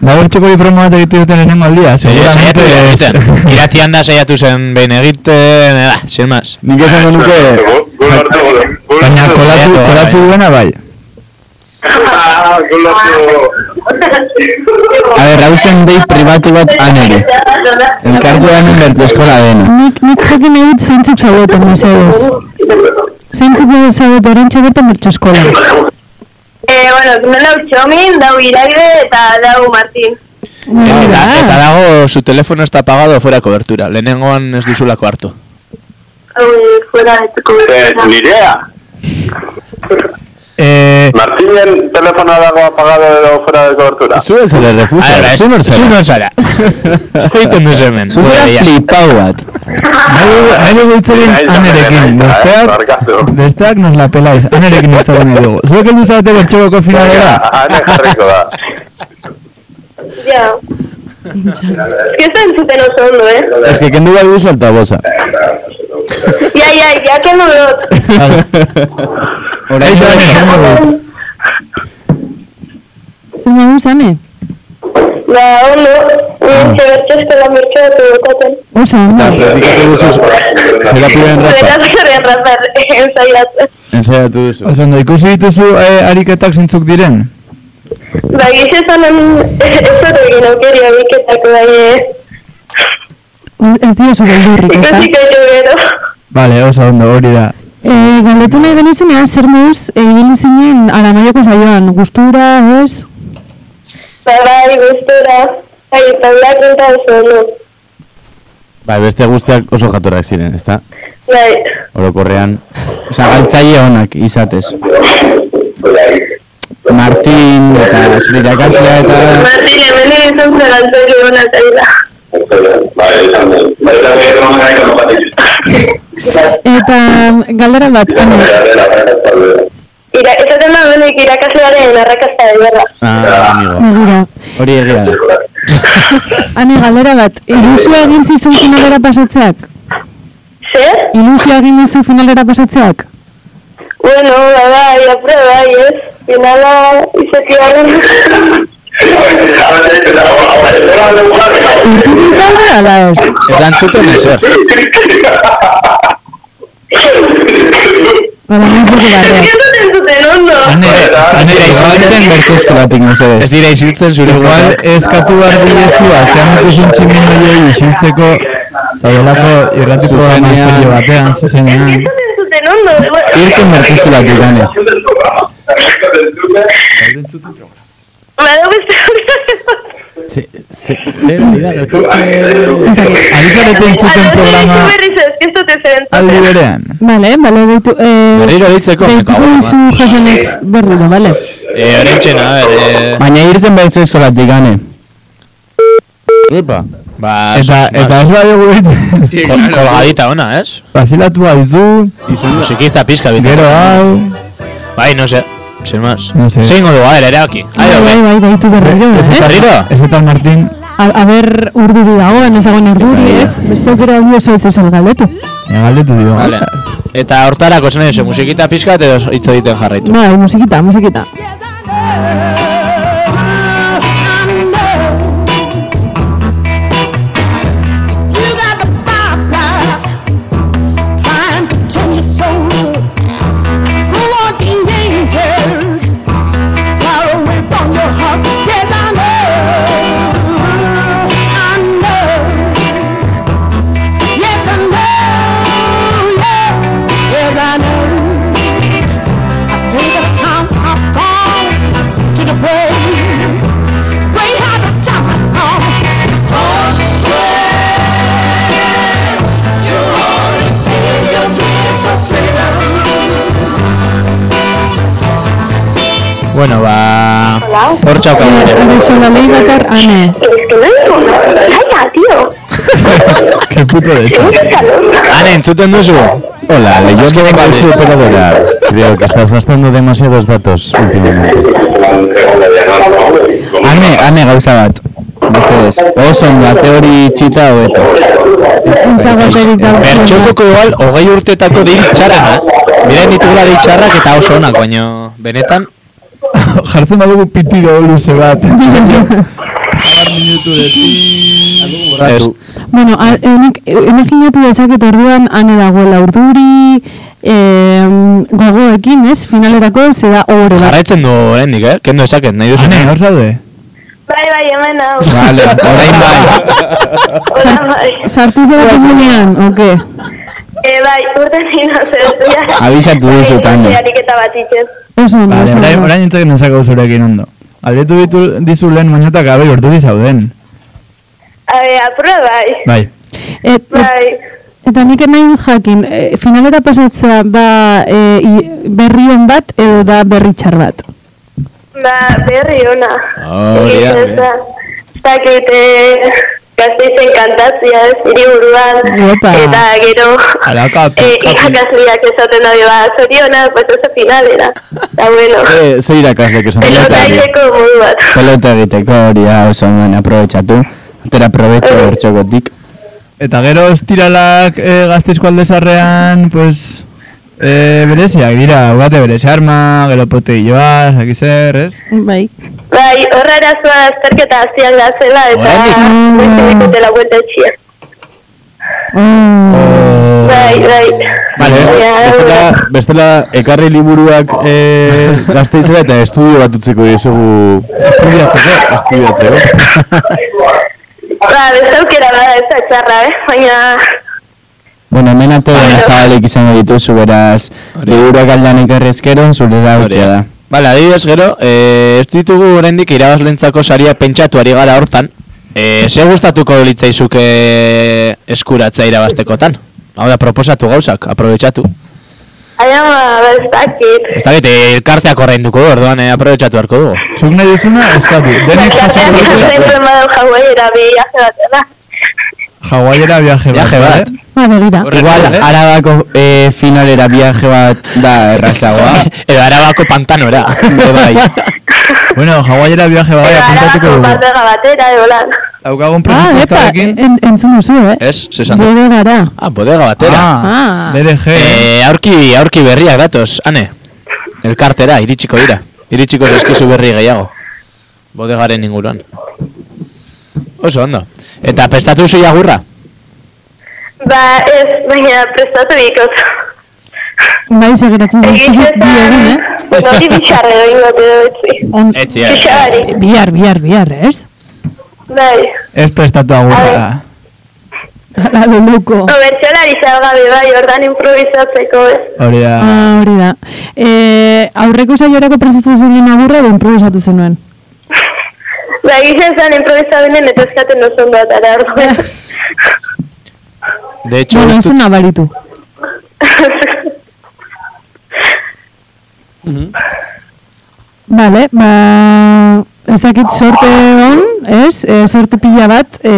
Da bertxoko diploma bat egite duten lehenengo aldia,
saiatu
seguramente
egiten. Iratian da saiatu zen behin egiten, eh, sin más.
Nik esango nuke...
Baina kolatu, kolatu duena bai.
Ah.
A ber, hau zen dei pribatu bat anere. Elkartu anen bertso eskola dena.
Nik, nik jakin nahi dut zeintzuk zaudeten, mesedez. Zeintzuk zaudeten orantxe bertan bertso eskolan.
Eh, bueno, hemen dau txomin, dau iraide eta dau Martin.
Eta, eta dago, su teléfono está apagado fuera cobertura. Lehenengoan ez duzulako hartu.
Fuera de tu
Eh,
cobertura.
nirea.
Eh,
Martinen telefonoa dago apagado edo fuera de cobertura.
Zu ez ere
A
refusa,
ver,
zu nor
zu
zara?
non zara. Zaiten duz hemen.
Zuzera
Gureia.
flipau bat.
nahi dugu- nahi dugu hitz egin anerekin, besteak, besteak nos la pelaiz, anerekin hitz egin nahi dugu. Zuek heldu zaudete bertxokoko finalera?
Ane jarriko da.
Ja. Ez que zentzuten oso ondo, eh?
Ez que kendu bai duzu altaboza.
Ja, ja, ja, kendu dut.
Orain
Eixo, ane, zango dut.
Zer nahi zane?
Ba, ondo, nintxe bertxo eskola bertxo dut dukoten.
Oso, ondo.
Eta, repikatu duzu zera piben rapa.
Beraz gerrian rapar, ensaiatzen.
Ensaiatu duzu.
Oso ondo, ikusi dituzu eh, ariketak zintzuk diren?
Ba, gize zanen, ez dut egin aukeria biketak, bai, eh.
Ez diozu beldurrik, ez da?
Ikusiko jo gero.
Vale, oso ondo, hori da.
Eh, galdetu nahi genizunean, zer moduz egin zinen aramaioko saioan, gustura, ez?
Ba, bai, gustura. Bai, taulak eta oso ondo.
Bai, beste guztiak oso jatorrak ziren, ezta?
Bai,
Orokorrean.
Osa, galtzaile honak izatez. Martin eta zure irakaslea eta...
Martin, hemen izan zen altzari hona zaila.
Bai, izan dut. Bai, izan dut. Bai, izan dut.
Eta galdera bat, ane,
Ira, esaten da benek irakaslearen arrakasta da berra.
Ah, amigo. Hori egia da.
Ane, galdera bat, ilusioa egin zizun finalera pasatzeak?
Zer?
Ilusioa egin zizu finalera pasatzeak?
Bueno, ba, bai, apure bai, ez? Finala izakiaren.
Urtutu izan da, ala ez?
Ez da entzuten ezer.
Bada, nahi zuke barreak.
Entzuten ondo.
Ane,
Zaten bertuzkolatik mesedez.
Ez dira isiltzen zure
Igual
buruak.
eskatu behar dilezu, atzean dituzun tximin horiei isiltzeko Zaudelako irrati programa
Zuzenean.
serio batean, zuzenean
Entzuten ondo.
Irten bertuzkolatik, ane.
Bada beste
Zer, dira, gertatzen...
Ari zarete entzuten programa aldi berean
Vale, vale, deitu... Eh,
Berriro deitzeko,
Deituko
me cago,
dizu jasonex berriro, vale?
Eh, orentxena, a ver, eh...
Baina irten bertuzkolatik, ane.
Epa.
Ba,
Eta, eta ez bai eguretzen
Kol, kolgadita ona, ez?
Bazilatu haizu
Musikista pizka bitu.
Gero hau
Bai, no sé. Sin más.
No sé.
Zein godu, a ver, erabaki.
Bai, bai, bai, deitu berriro,
Ez
eh?
eta-
Berriro?
Ez eta Martin
A, a ber, urduri dagoen, ez dagoen urduri, ez? Beste aukera hori oso ez esan galdetu.
Ja, galdetu dio
Vale. Eta hortarako zen edo, musikita pizka edo hitz egiten jarraitu.
Bai, musikita, musikita.
Bueno, ba... Hor
la ley bakar, ane.
Es que no es Calla, tío.
Qué puto de hecho
Ane, entzuten duzu?
Hola, le yo que vengo su operadora. Creo que estás gastando demasiados datos últimamente.
Ane, ane gauza bat. Mesedez. Oso ondo, ate hori itxita hobeto.
Bertxokoko igual, hogei urtetako dil txarrena. Biren ditugula dil txarrak eta oso onak, baina benetan...
Jartzen badugu pitiro luze bat Amar minutu de ti
Ez.
Bueno, imaginatu dezaket orduan ane dagoela urduri, eh, gogoekin, ez? Finalerako zera ore bat.
Jarraitzen du oraindik, eh? Kendo esaket, nahi duzu.
Ane, hor zaude?
Bai, bai, hemen hau.
Vale, orain bai.
Bai.
Sartu zera komunean, oke?
Eh, bai, urte zina zer, ja.
Abisatu duzu, Tano.
Ariketa bat itxez.
Oso ondo,
Vale,
oso
orain,
ondo.
orain entzak nezako zurekin ondo Aldetu ditu, dizu lehen moñotak abe urduri zauden
A ver, apura bai.
Bai
Et,
Bai.
eta nik nahi dut jakin, eh, finalera pasatzea da eh, i- berri on bat edo da berri txar bat.
Ba, berri ona.
Hori da,
Ez da. Eh, gazteizen kantatzia ez, hiriburuan.
Opa.
Eta gero,
Ala, kapi,
eh, irakasleak esaten dabe, ba, zoriona, pues ez finalera. Eta bueno,
Eh, ze irakaslek esan
pelota egiteko modu bat.
Pelota egiteko hori da oso ondo aprobetxatu. Atera aprobetxo bertxokotik.
Eta gero estiralak e, gazteizko aldezarrean, pues, e, bereziak dira, ugate bere xarma, gero poteilloa, zaki zer, ez?
Bai.
Bai, horra erazoa azterketa hazian gazela eta beste dikutela buelta etxia. Bai, bai.
Vale, ez, bestela, bestela ekarri liburuak eh, gazteizera eta estudio bat utziko diezugu estudiatzeko, estudiatzeko.
Ba, beste aukera bada ez da txarra, eh? Baina,
Bueno, hemen ate zabalik izango dituzu, beraz, liburuak aldan ekarrezkero, zure da da.
Bale, adibidez gero, eh, ez ditugu oraindik irabazlentzako saria pentsatu ari gara hortan. Eh, ze gustatuko litzaizuke eskuratzea irabaztekotan? Hau da, proposatu gauzak, aprobetxatu.
aia ba, ba, ez dakit.
Ez da bete, elkarteak ordainduko du, orduan eh, aprobetxatu beharko dugu.
Zuk nahi duzuna, eskatu, denek
Bakartean
jasoko
ikusten
dute
zuen
Hawaiiera viaje bat,
Viaje bat.
Ba, begira.
Igual, arabako eh, finalera viaje bat da errazagoa.
Edo arabako pantanora.
Be bai.
Bueno, Hawaiiera viaje bat, apuntatuko
arabako
dugu
partega batera, edo lan.
Daukagun
Ah, epa,
presupuestarekin
en, entzun duzu, eh?
Ez, zesan du.
Bode gara.
Ah, bodega batera.
Ah,
Ah.
BDG
Eh, aurki, aurki berriak datoz, ane. Elkartera, iritsiko dira. Iritsiko zaizkizu berri gehiago. Bodegaren inguruan. Oso ondo. Eta prestatu zu jagurra?
Ba, ez, baina prestatu bikoz.
Bai, segeratzen zaizkizu bi egun, eh?
Hori bitxarre doi dutzi.
On,
Etzi,
Pixari.
bihar, bihar, bihar, ez?
Bai.
Ez prestatu agurra.
Ala.
No, bertxolari salgabe bai, ordan improvisatzeko, ez?
Hori da.
Ah, hori da. E, aurreko saiorako prestatu zen agurra, edo improvisatu zenuen.
Ba, gizan zen improvisabenen eta eskaten oso bat, ara orduan.
De hecho,
Bueno,
ez dut-
nabaritu. Vale, ba, ez dakit sorte on, ez? E, sorte pila bat, e,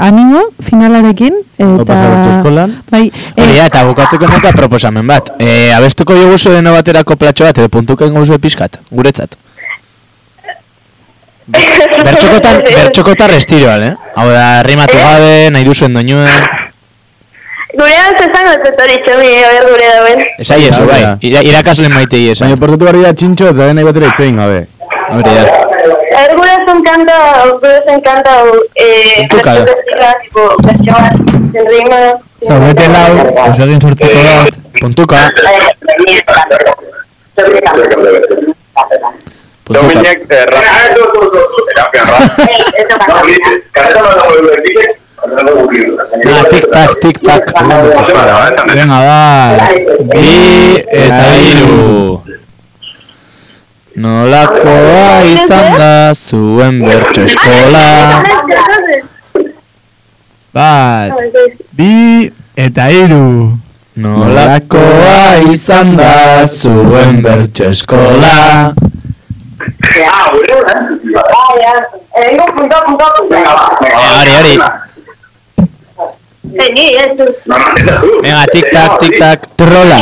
animo, finalarekin. Eta...
eskolan.
Bai,
Hori da, eta bukatzeko neka proposamen bat. E, abestuko joguzu deno baterako platxo bat, edo puntuka ingo zuen pixkat, guretzat. Bertxokotan, bertxokotar estiroal, eh? Hau da, rimatu gabe, nahi duzuen doinuen.
Gure hau zezango zetori txomi, a ber gure dauen.
Esai eso, bai, ira, irakasle maitei esan.
Baina portatu barri da txintxo eta denai batera itzein gabe.
Hori da.
A ver, gure zen kanta, gure zen kanta, eh,
Puntuka da.
bertxo tipo, bertxo bat, zen rima.
Zaudete lau, oso egin sortzeko bat.
Puntuka.
Dominek, eh, ra-
Ah, tic-tac, tic-tac.
Venga, ba.
Bi eta hiru. Nolakoa izan da zuen bertso eskola.
Bat, bi eta hiru.
Nolakoa izan da zuen bertso eskola. Hori, hori.
Ni, ez du.
Venga, tic-tac, tic-tac. Trola.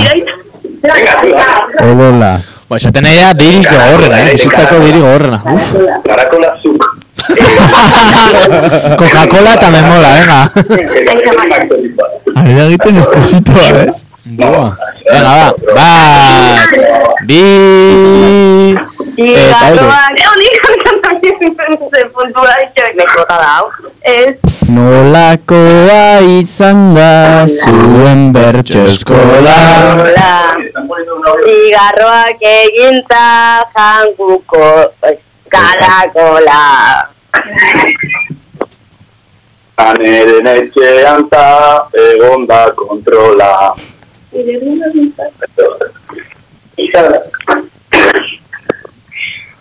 Odola.
Ba, esaten nahi da dirik gogorrena, eh? Bizitzako dirik gogorrena. Uf.
Karakola zuk.
Coca-Cola eta me mola, venga.
Ari da egiten espositoa, ez?
Boa. Venga, ba. Bat, bi, eta hiru. Nolakoa izan da zuen bertso eskola.
Zigarroak egintza janguko karakola.
Aneren etxean ta egon da kontrola.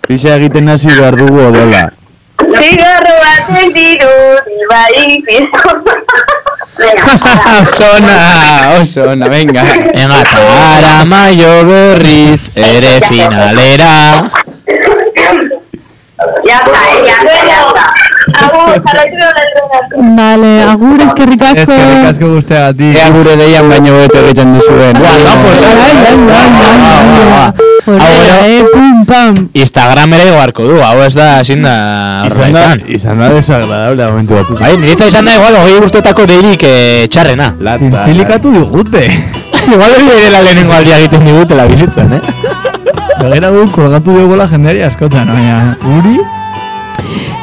Pisa egiten hasi behar dugu odola.
Zigarro baten diru, bai pizko.
Oso ona, oso ona, venga. Venga, tara maio berriz ere finalera.
Ya está, ya está. Agur,
eskerrik asko.
Eskerrik asko guzteagatik.
Ea gure deian baino bete egiten duzuen.
Buah, no, pues,
bai. Horrela, eh, pum, pam.
Instagramera igoarko du, hau ez da, ezin da
Izan da,
izan.
da desagradable momentu batzuk.
Bai, niretza izan da igual, hogei urtetako deirik eh, txarrena.
Zintzilikatu digute.
igual hori ere la lehenengo aldia egiten digutela bizitzen, eh?
Begira gu, kolgatu diogola jendeari askotan, baina, uri?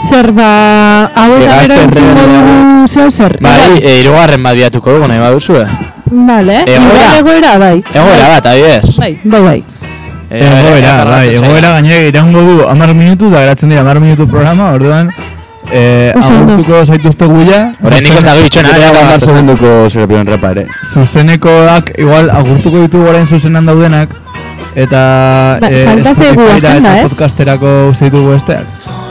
Zer ba, hau eta gero entzungo dugu zeu zer.
Bai, e, irugarren bat biatuko dugu nahi baduzu, eh?
Vale,
Egoera.
egoera, bai.
Egoera bat, adibidez.
Bai, bai, bai.
Egoera, bai, egoera gainera iraungo du amar minutu, da geratzen dira amar minutu programa, orduan, eh, agurtuko zaituzte guia.
Oraindik ez dago itxona,
gamar
gatzen.
segunduko zerapion rapa ere.
Zuzenekoak, igual, agurtuko ditugu orain zuzenan daudenak, eta
Ba,
eh,
falta zaigu
Spotifyra
agenda,
eta
eh?
podcasterako uste ditugu besteak.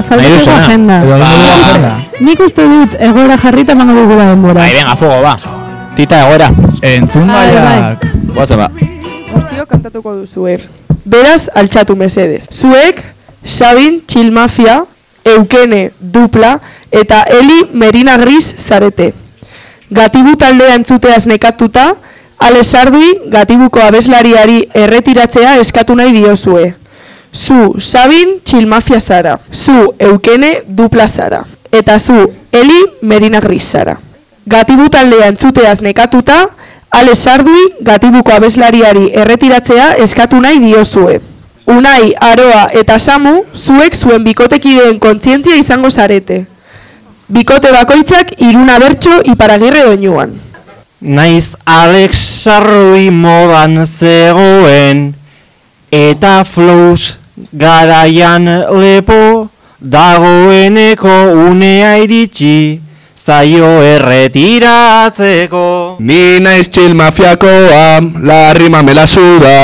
Falta zaigu agenda.
Ba.
Nik uste dut egoera jarrita emango dugula denbora.
Bai, venga, fuego, ba. Tita, egoera.
Entzun
Bai,
gaiak.
Guatzen ba.
Guztio kantatuko duzue. Beraz, altxatu mesedez. Zuek, Sabin, Txilmafia, Eukene, Dupla, eta Eli Merina Gris zarete. Gatibu taldea entzuteaz nekatuta, Ale Sardui, gatibuko abeslariari erretiratzea eskatu nahi diozue. Zu, Sabin, Txilmafia zara. Zu, Eukene, Dupla zara. Eta zu, Eli Merina Gris zara. Gatibu taldea entzuteaz nekatuta, Ale Sardui, gatibuko abeslariari erretiratzea eskatu nahi diozue. Unai, Aroa eta Samu, zuek zuen bikotekideen kontzientzia izango zarete. Bikote bakoitzak iruna bertso iparagirre doinuan.
Naiz Alex Sarrui modan zegoen Eta flows garaian lepo Dagoeneko unea iritsi Zaio erretiratzeko
Ni naiz txil mafiakoa, la rima me la suda.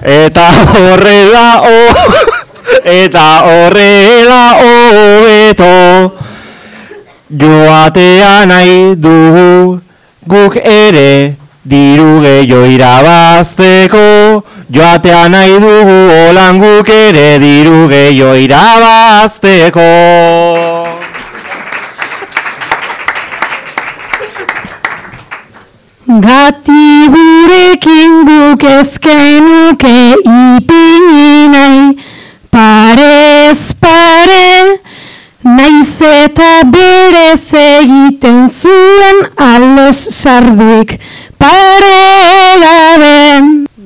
Eta horrela o Eta horrela hobeto Joatea nahi dugu Guk ere Diru gehiago irabazteko. Joatea nahi dugu Olan guk ere Diru gehiago irabazteko.
Gati gurekin guk ezkenuke ipini eta berez egiten zuen alos sarduik. Pare gabe.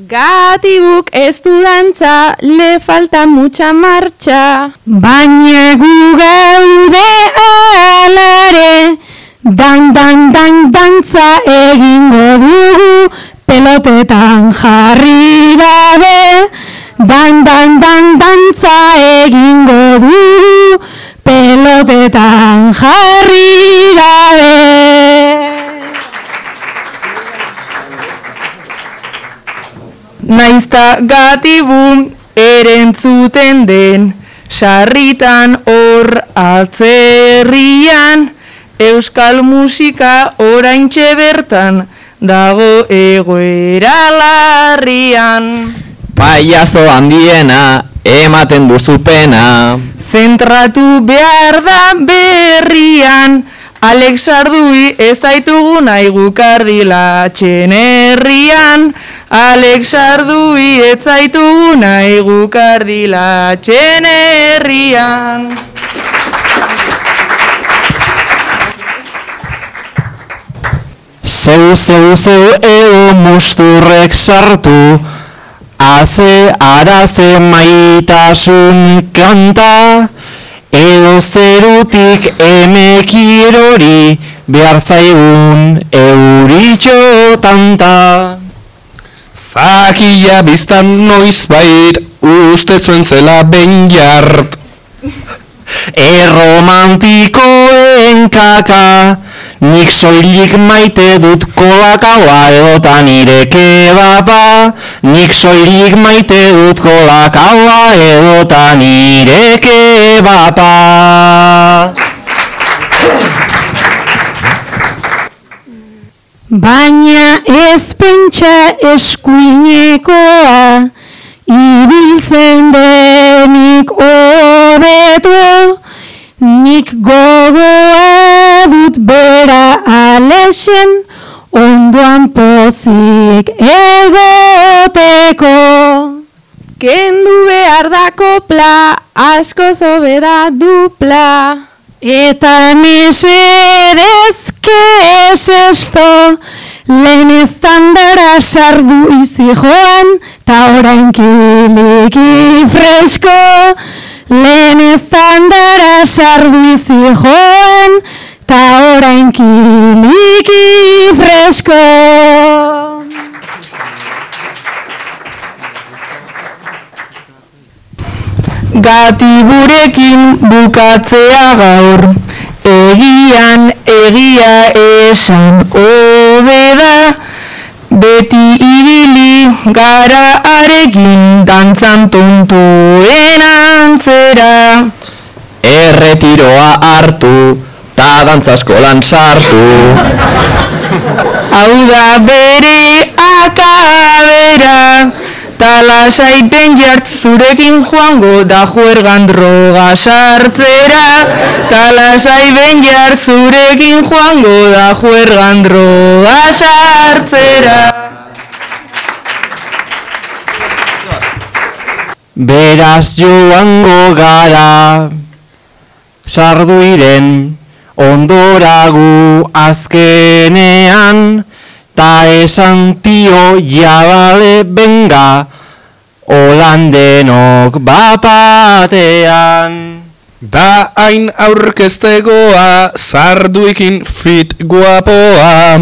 Gati guk ez du dantza, le falta mucha marcha.
Baina gu gaude alare. Dan, dan, dan, dantza egingo dugu Pelotetan jarri gabe. Dan, dan, dan, dantza egingo dugu Pelotetan jarri gabe.
Naizta gatibun erentzuten den Sarritan hor atzerrian Euskal musika oraintxe bertan Dago egoera larrian.
Paiazo handiena ematen duzu pena
Zentratu behar da berrian. Alex Ardui ez zaitugu nahi gukardila txenerrian Alex Ardui ez zaitugu nahi gukardila txenerrian
Zeu, zeu, zeu edo musturrek sartu Aze, araze maitasun kanta Edo zerutik emekirori Behar zaigun euritxo tanta
Zakila biztan noiz bait, uste zuen zela ben jart.
Erromantikoen kaka Nik soilik maite dut kolakaua edota nire kebaba. Nik soilik maite dut kolakaua edota nire kebaba.
Baina ez pentsa eskuinekoa Ibiltzen denik hobeto Nik gogoa dut bera alexen Ondoan pozik egoteko
Kendu behar da kopla, asko zobeda dupla.
Eta mesedez kes esto Lehen estandara sardu izi joan Ta orain kiliki fresko Lehen estandara sardu izi joan Ta orain kiliki fresko.
Gati burekin bukatzea gaur Egian egia esan hobeda Beti ibili gara arekin dantzan tontuen antzera
Erretiroa hartu Ta dantzaskolan sartu
Hau da bere Tala saiten jart zurekin joango da juergan droga sartzera. Tala saiten jart zurekin joango da juergan droga sartzera.
Beraz joango gara Sarduiren ondoragu azkenean Ta esan tio jabale benga Holandenok bapatean
Da hain aurkeztegoa, zarduikin fit guapoa.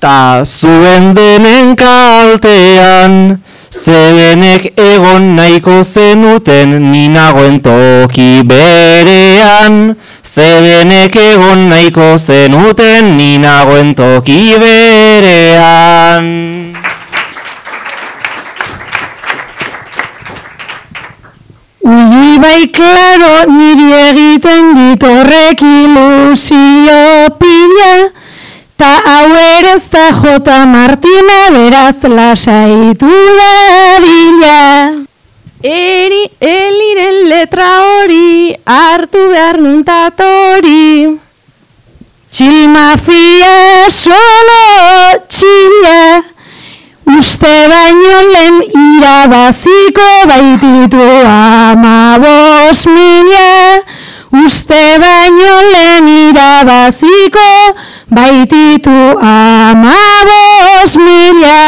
Ta zuen denen kaltean, zebenek egon nahiko zenuten ninagoen toki berean. Zebenek egon nahiko zenuten ninagoen toki berean.
Bai klaro niri egiten dit horrek ilusio pila. Ta hau ere ez da J. Martina beraz lasaitu da bila. Eri, eliren letra hori hartu behar nuntatori Txil mafia solo txila Uste baino lehen irabaziko baititu ama bos mila. Uste baino lehen irabaziko baititu ama bos mila.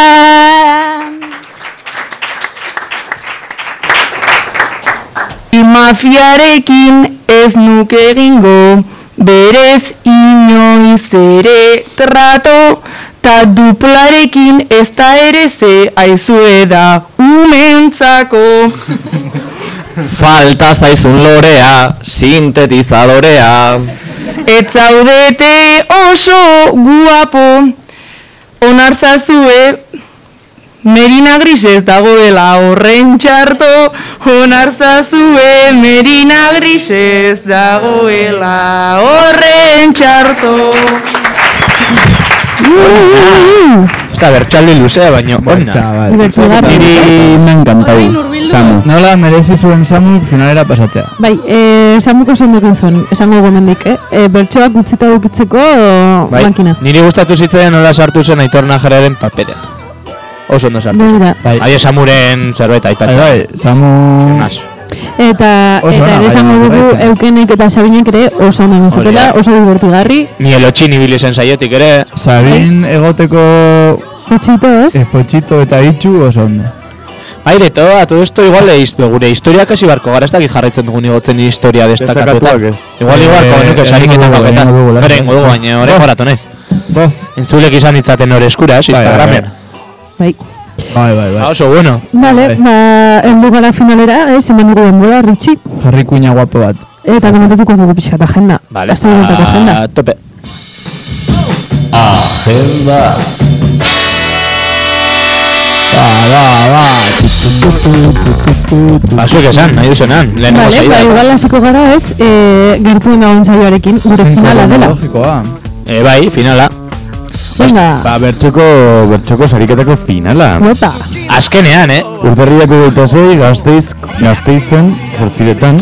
Mafiarekin ez nuke egingo, berez inoiz ere trato, ta duplarekin ez da ere ze aizue da umentzako.
Falta zaizun lorea, sintetizadorea.
Ez zaudete oso guapo, onarzazue Merina grisez dagoela horren txarto, onarzazue Merina grisez dagoela horren txarto.
Eta bertxaldi luzea, baino onna.
Niri me encantau, Samu.
Nola merezi zuen Samu finalera pasatzea.
Bai, eh, samuko zen egin zuen, esango gomendik, eh? E, bertsoak utzita dukitzeko
Bai,
makina.
niri gustatu zitzaidan nola sartu zen Aitor Najararen paperean. Oso ondo sartu zen.
Begira.
Bai. Aio Samuren zerbait aipatzen.
Bai, bai, Samu...
Eta,
Oso
eta ere
bai,
esango
bai,
dugu
bai.
eukenek eta sabinek ere oso ondo zutela,
da.
oso divertigarri.
Ni elotxin ibili zen saiotik ere.
Sabin egoteko
Pochito, ez?
espochito eta itxu oso ondo.
Aire, todo, a todo esto igual eiz, gure historia kasi barko gara, ez dakit jarraitzen dugun igotzen historia destakatuetan.
ez.
Igual
Eh,
igual, eh, nuke sariketa
dugu,
paketan.
egingo dugu, laster.
Bere, ingo dugu, baina hori naiz.
Bo,
Entzulek izan itzaten hori eskura, ez, Instagramen.
Bai.
Bai, bai,
Ah,
bai.
oso bueno.
Vale,
Bai.
ba, heldu gara finalera, ez, hemen dugu denbora, Ritxi.
Jarri kuina guapo bat.
Eta komentatuko dugu pixkat agenda.
Vale,
Aste honetako agenda.
a tope.
Agenda.
Ba, ba, ba.
Basuek esan, nahi duzenan, lehenengo
Vale, ba, igual hasiko gara ez, e, gertuen dagoen saioarekin, gure finala dela.
Logikoa.
Eh, bai, finala.
Venga,
Ba, bertxoko, bertxoko sariketako finala.
guapa.
Azkenean, eh?
Urterriako eta zei, gazteiz, gazteizen, sortziretan,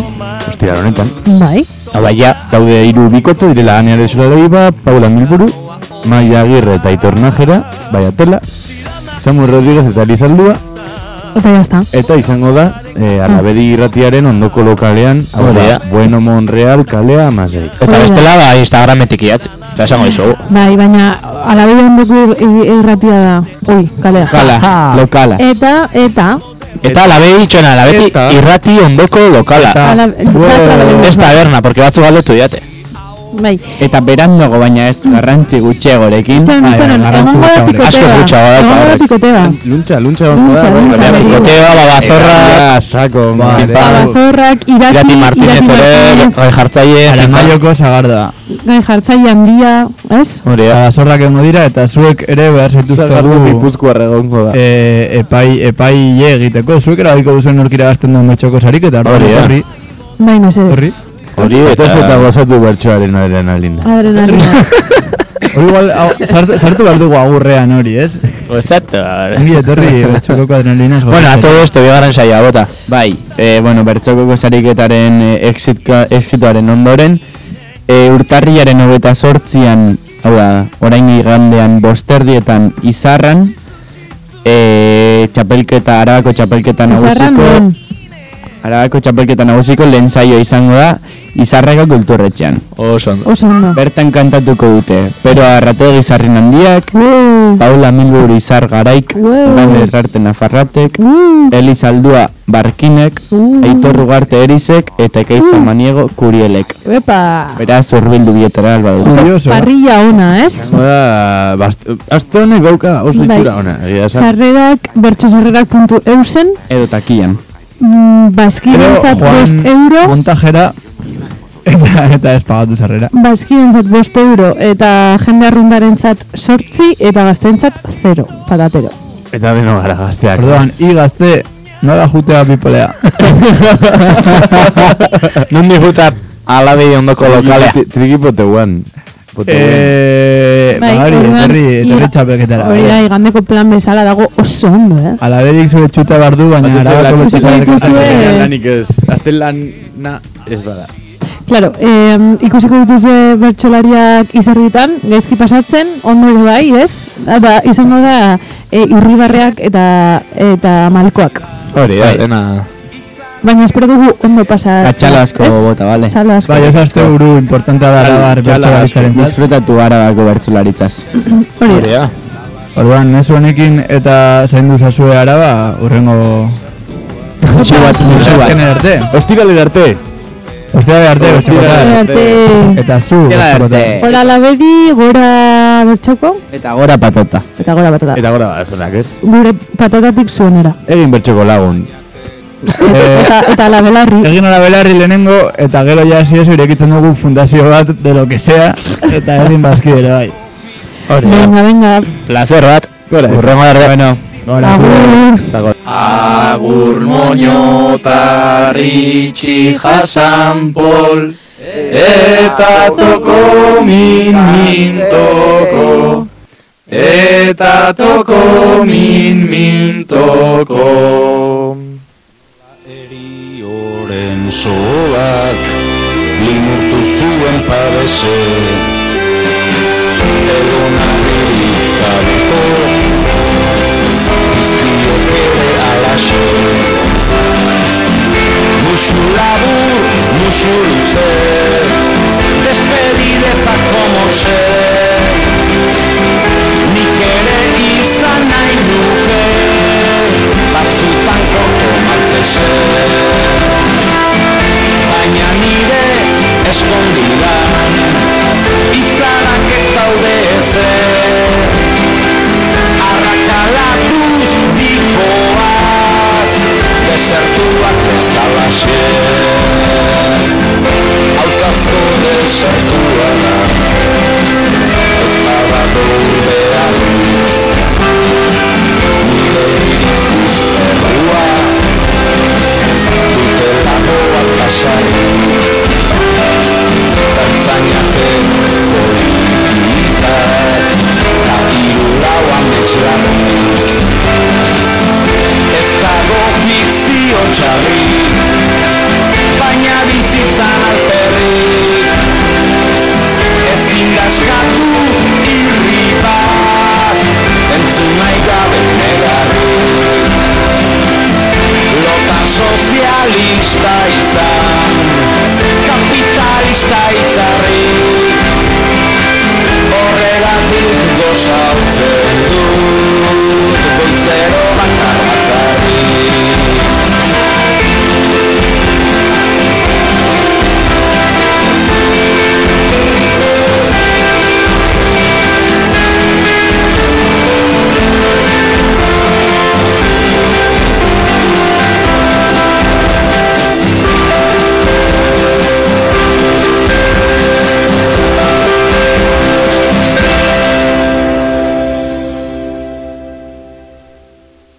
ostira honetan.
Bai.
Hau bai, ja.
Daude hiru bikote, direla Ania Lesola Leiba, Paula Milburu, Maia Agirre eta Aitor Najera, Baiatela, Samu Rodríguez eta Elizaldua,
Eta jazta.
eta izango da, eh, Alabedi irratiaren ondoko lokalean, hau da. Bueno Monreal, kalea, amasei.
Eta bestela, ba, Instagrametik iatz. Eta esango dizugu.
Bai, baina alabide ondoko irratia da. Oi, kalea.
Kala, lokala.
Eta, eta,
Eta labei itxona,
Eta-
irrati ondoko lokala.
ala,
Ez taberna, porque batzu galdetu diate.
Bai.
Eta berandago baina ez garrantzi gutxiagorekin.
Bai,
egongo da
gutxiago.
Asko gutxiago da,
Egongo da
horrek.
pikoteba.
Luntza, luntza
Luntza,
ongo da,
luntza.
Pikoteo, babazorra,
sako.
Babazorrak, irati,
Irati Martínez ere, gai jartzaile.
Aramaioko sagarda.
gai jartzaile handia, ez?
Hori da.
Eta zorrak egongo dira, eta zuek ere behar zaituzte
Zagardo
gu
Gipuzkoarra egongo da.
e, epai, epai egiteko. Zuek erabiko duzuen norkira gazten duen betxoko sarik, eta horri,
Bai, mesedez.
horri.
Hori
Eta ez eta gozatu bertsoaren adrenalina.
Adrenalina.
Hori igual, sartu, behar dugu agurrean hori, ez?
Exacto.
Ongi etorri betxokoko adrenalina.
Bueno, a todo esto, bigarren saia, bota.
Bai, e, bueno, bertxokoko sariketaren e, exitka- exitoaren ondoren, e, urtarriaren hogeita sortzian, hau da, orain igandean bosterdietan izarran, e, txapelketa, arabako txapelketa
Izarran,
nagusiko,
non?
Arabako txapelketa nagusiko lehen saio izango da Izarreko kulturretxean.
Oso ondo.
Oso ondo.
Bertan kantatuko dute. Pero Arrategi Izarrin handiak, Paula Milbur Izar Garaik, Dan Errarte Nafarratek, Eli Saldua Barkinek, Aitor Rugarte Erisek, eta Ekeiza Maniego Kurielek.
Epa!
Beraz, urbildu bietara alba dut.
Parrilla ona, ez?
Oda, azte honek gauka oso
Bai.
itxura ona.
Sarrerak, bertxosarrerak.eusen,
Edo takian.
Mm, bazkientzat bost euro,
montajera eta, eta ez pagatu zarrera.
bazkientzat bost euro, eta jende arrundarentzat sortzi, eta gaztentzat zero, patatero.
Eta beno gara gazteak.
Orduan, i gazte, nola jutea bipolea.
Nundi juta alabei ondoko lokalea.
Trikipote
Eh,
Bai,
ba, hori, etorri, etorri
ia-
txapelketara.
Hori da, igandeko plan bezala dago oso ondo, eh?
Alaberik zure txuta bardu, baina arabako
dituzue-
Lanik ez, azte lana ez bada.
Claro, eh, ikusiko dituzue bertsolariak izerritan, gaizki pasatzen, ondo ere bai, ez? Da, izango da, e, irribarreak eta eta malkoak.
Hori da, dena...
Baina espero dugu ondo pasa.
Katxalo asko
ez?
bota, bale?
Txalo asko.
Bai, ez azte buru importanta da arabar bertsolaritzaren zat.
Disfrutatu arabako bertsolaritzaz.
Hori
da.
Orduan, mezu honekin eta zaindu zazue araba, urrengo...
Musu bat, musu bat.
Arte.
Ostirale arte.
Ostirale arte,
Ostirale arte.
Eta zu,
Ostirale
bertxokota.
arte.
Gora labedi, gora bertxoko,
Eta gora patata.
eta gora patata.
Eta gora bazonak ez.
Gure patatatik zuenera.
Egin bertxoko lagun.
Eta, eta la belarri.
Egin ala belarri lehenengo, eta gero ja hasi eso irekitzen dugu fundazio bat, de lo que sea, eta egin bazkidere bai.
Hori.
Venga, venga.
Placer bat. Urrengo arte. Bueno.
Gora,
Agur.
Agur moñotaritxi jasan pol Eta toko min min toko Eta toko min min toko
soak limurtu zuen padese Egonari gabeko iztiok ere alaxe. Musu labur, musu luze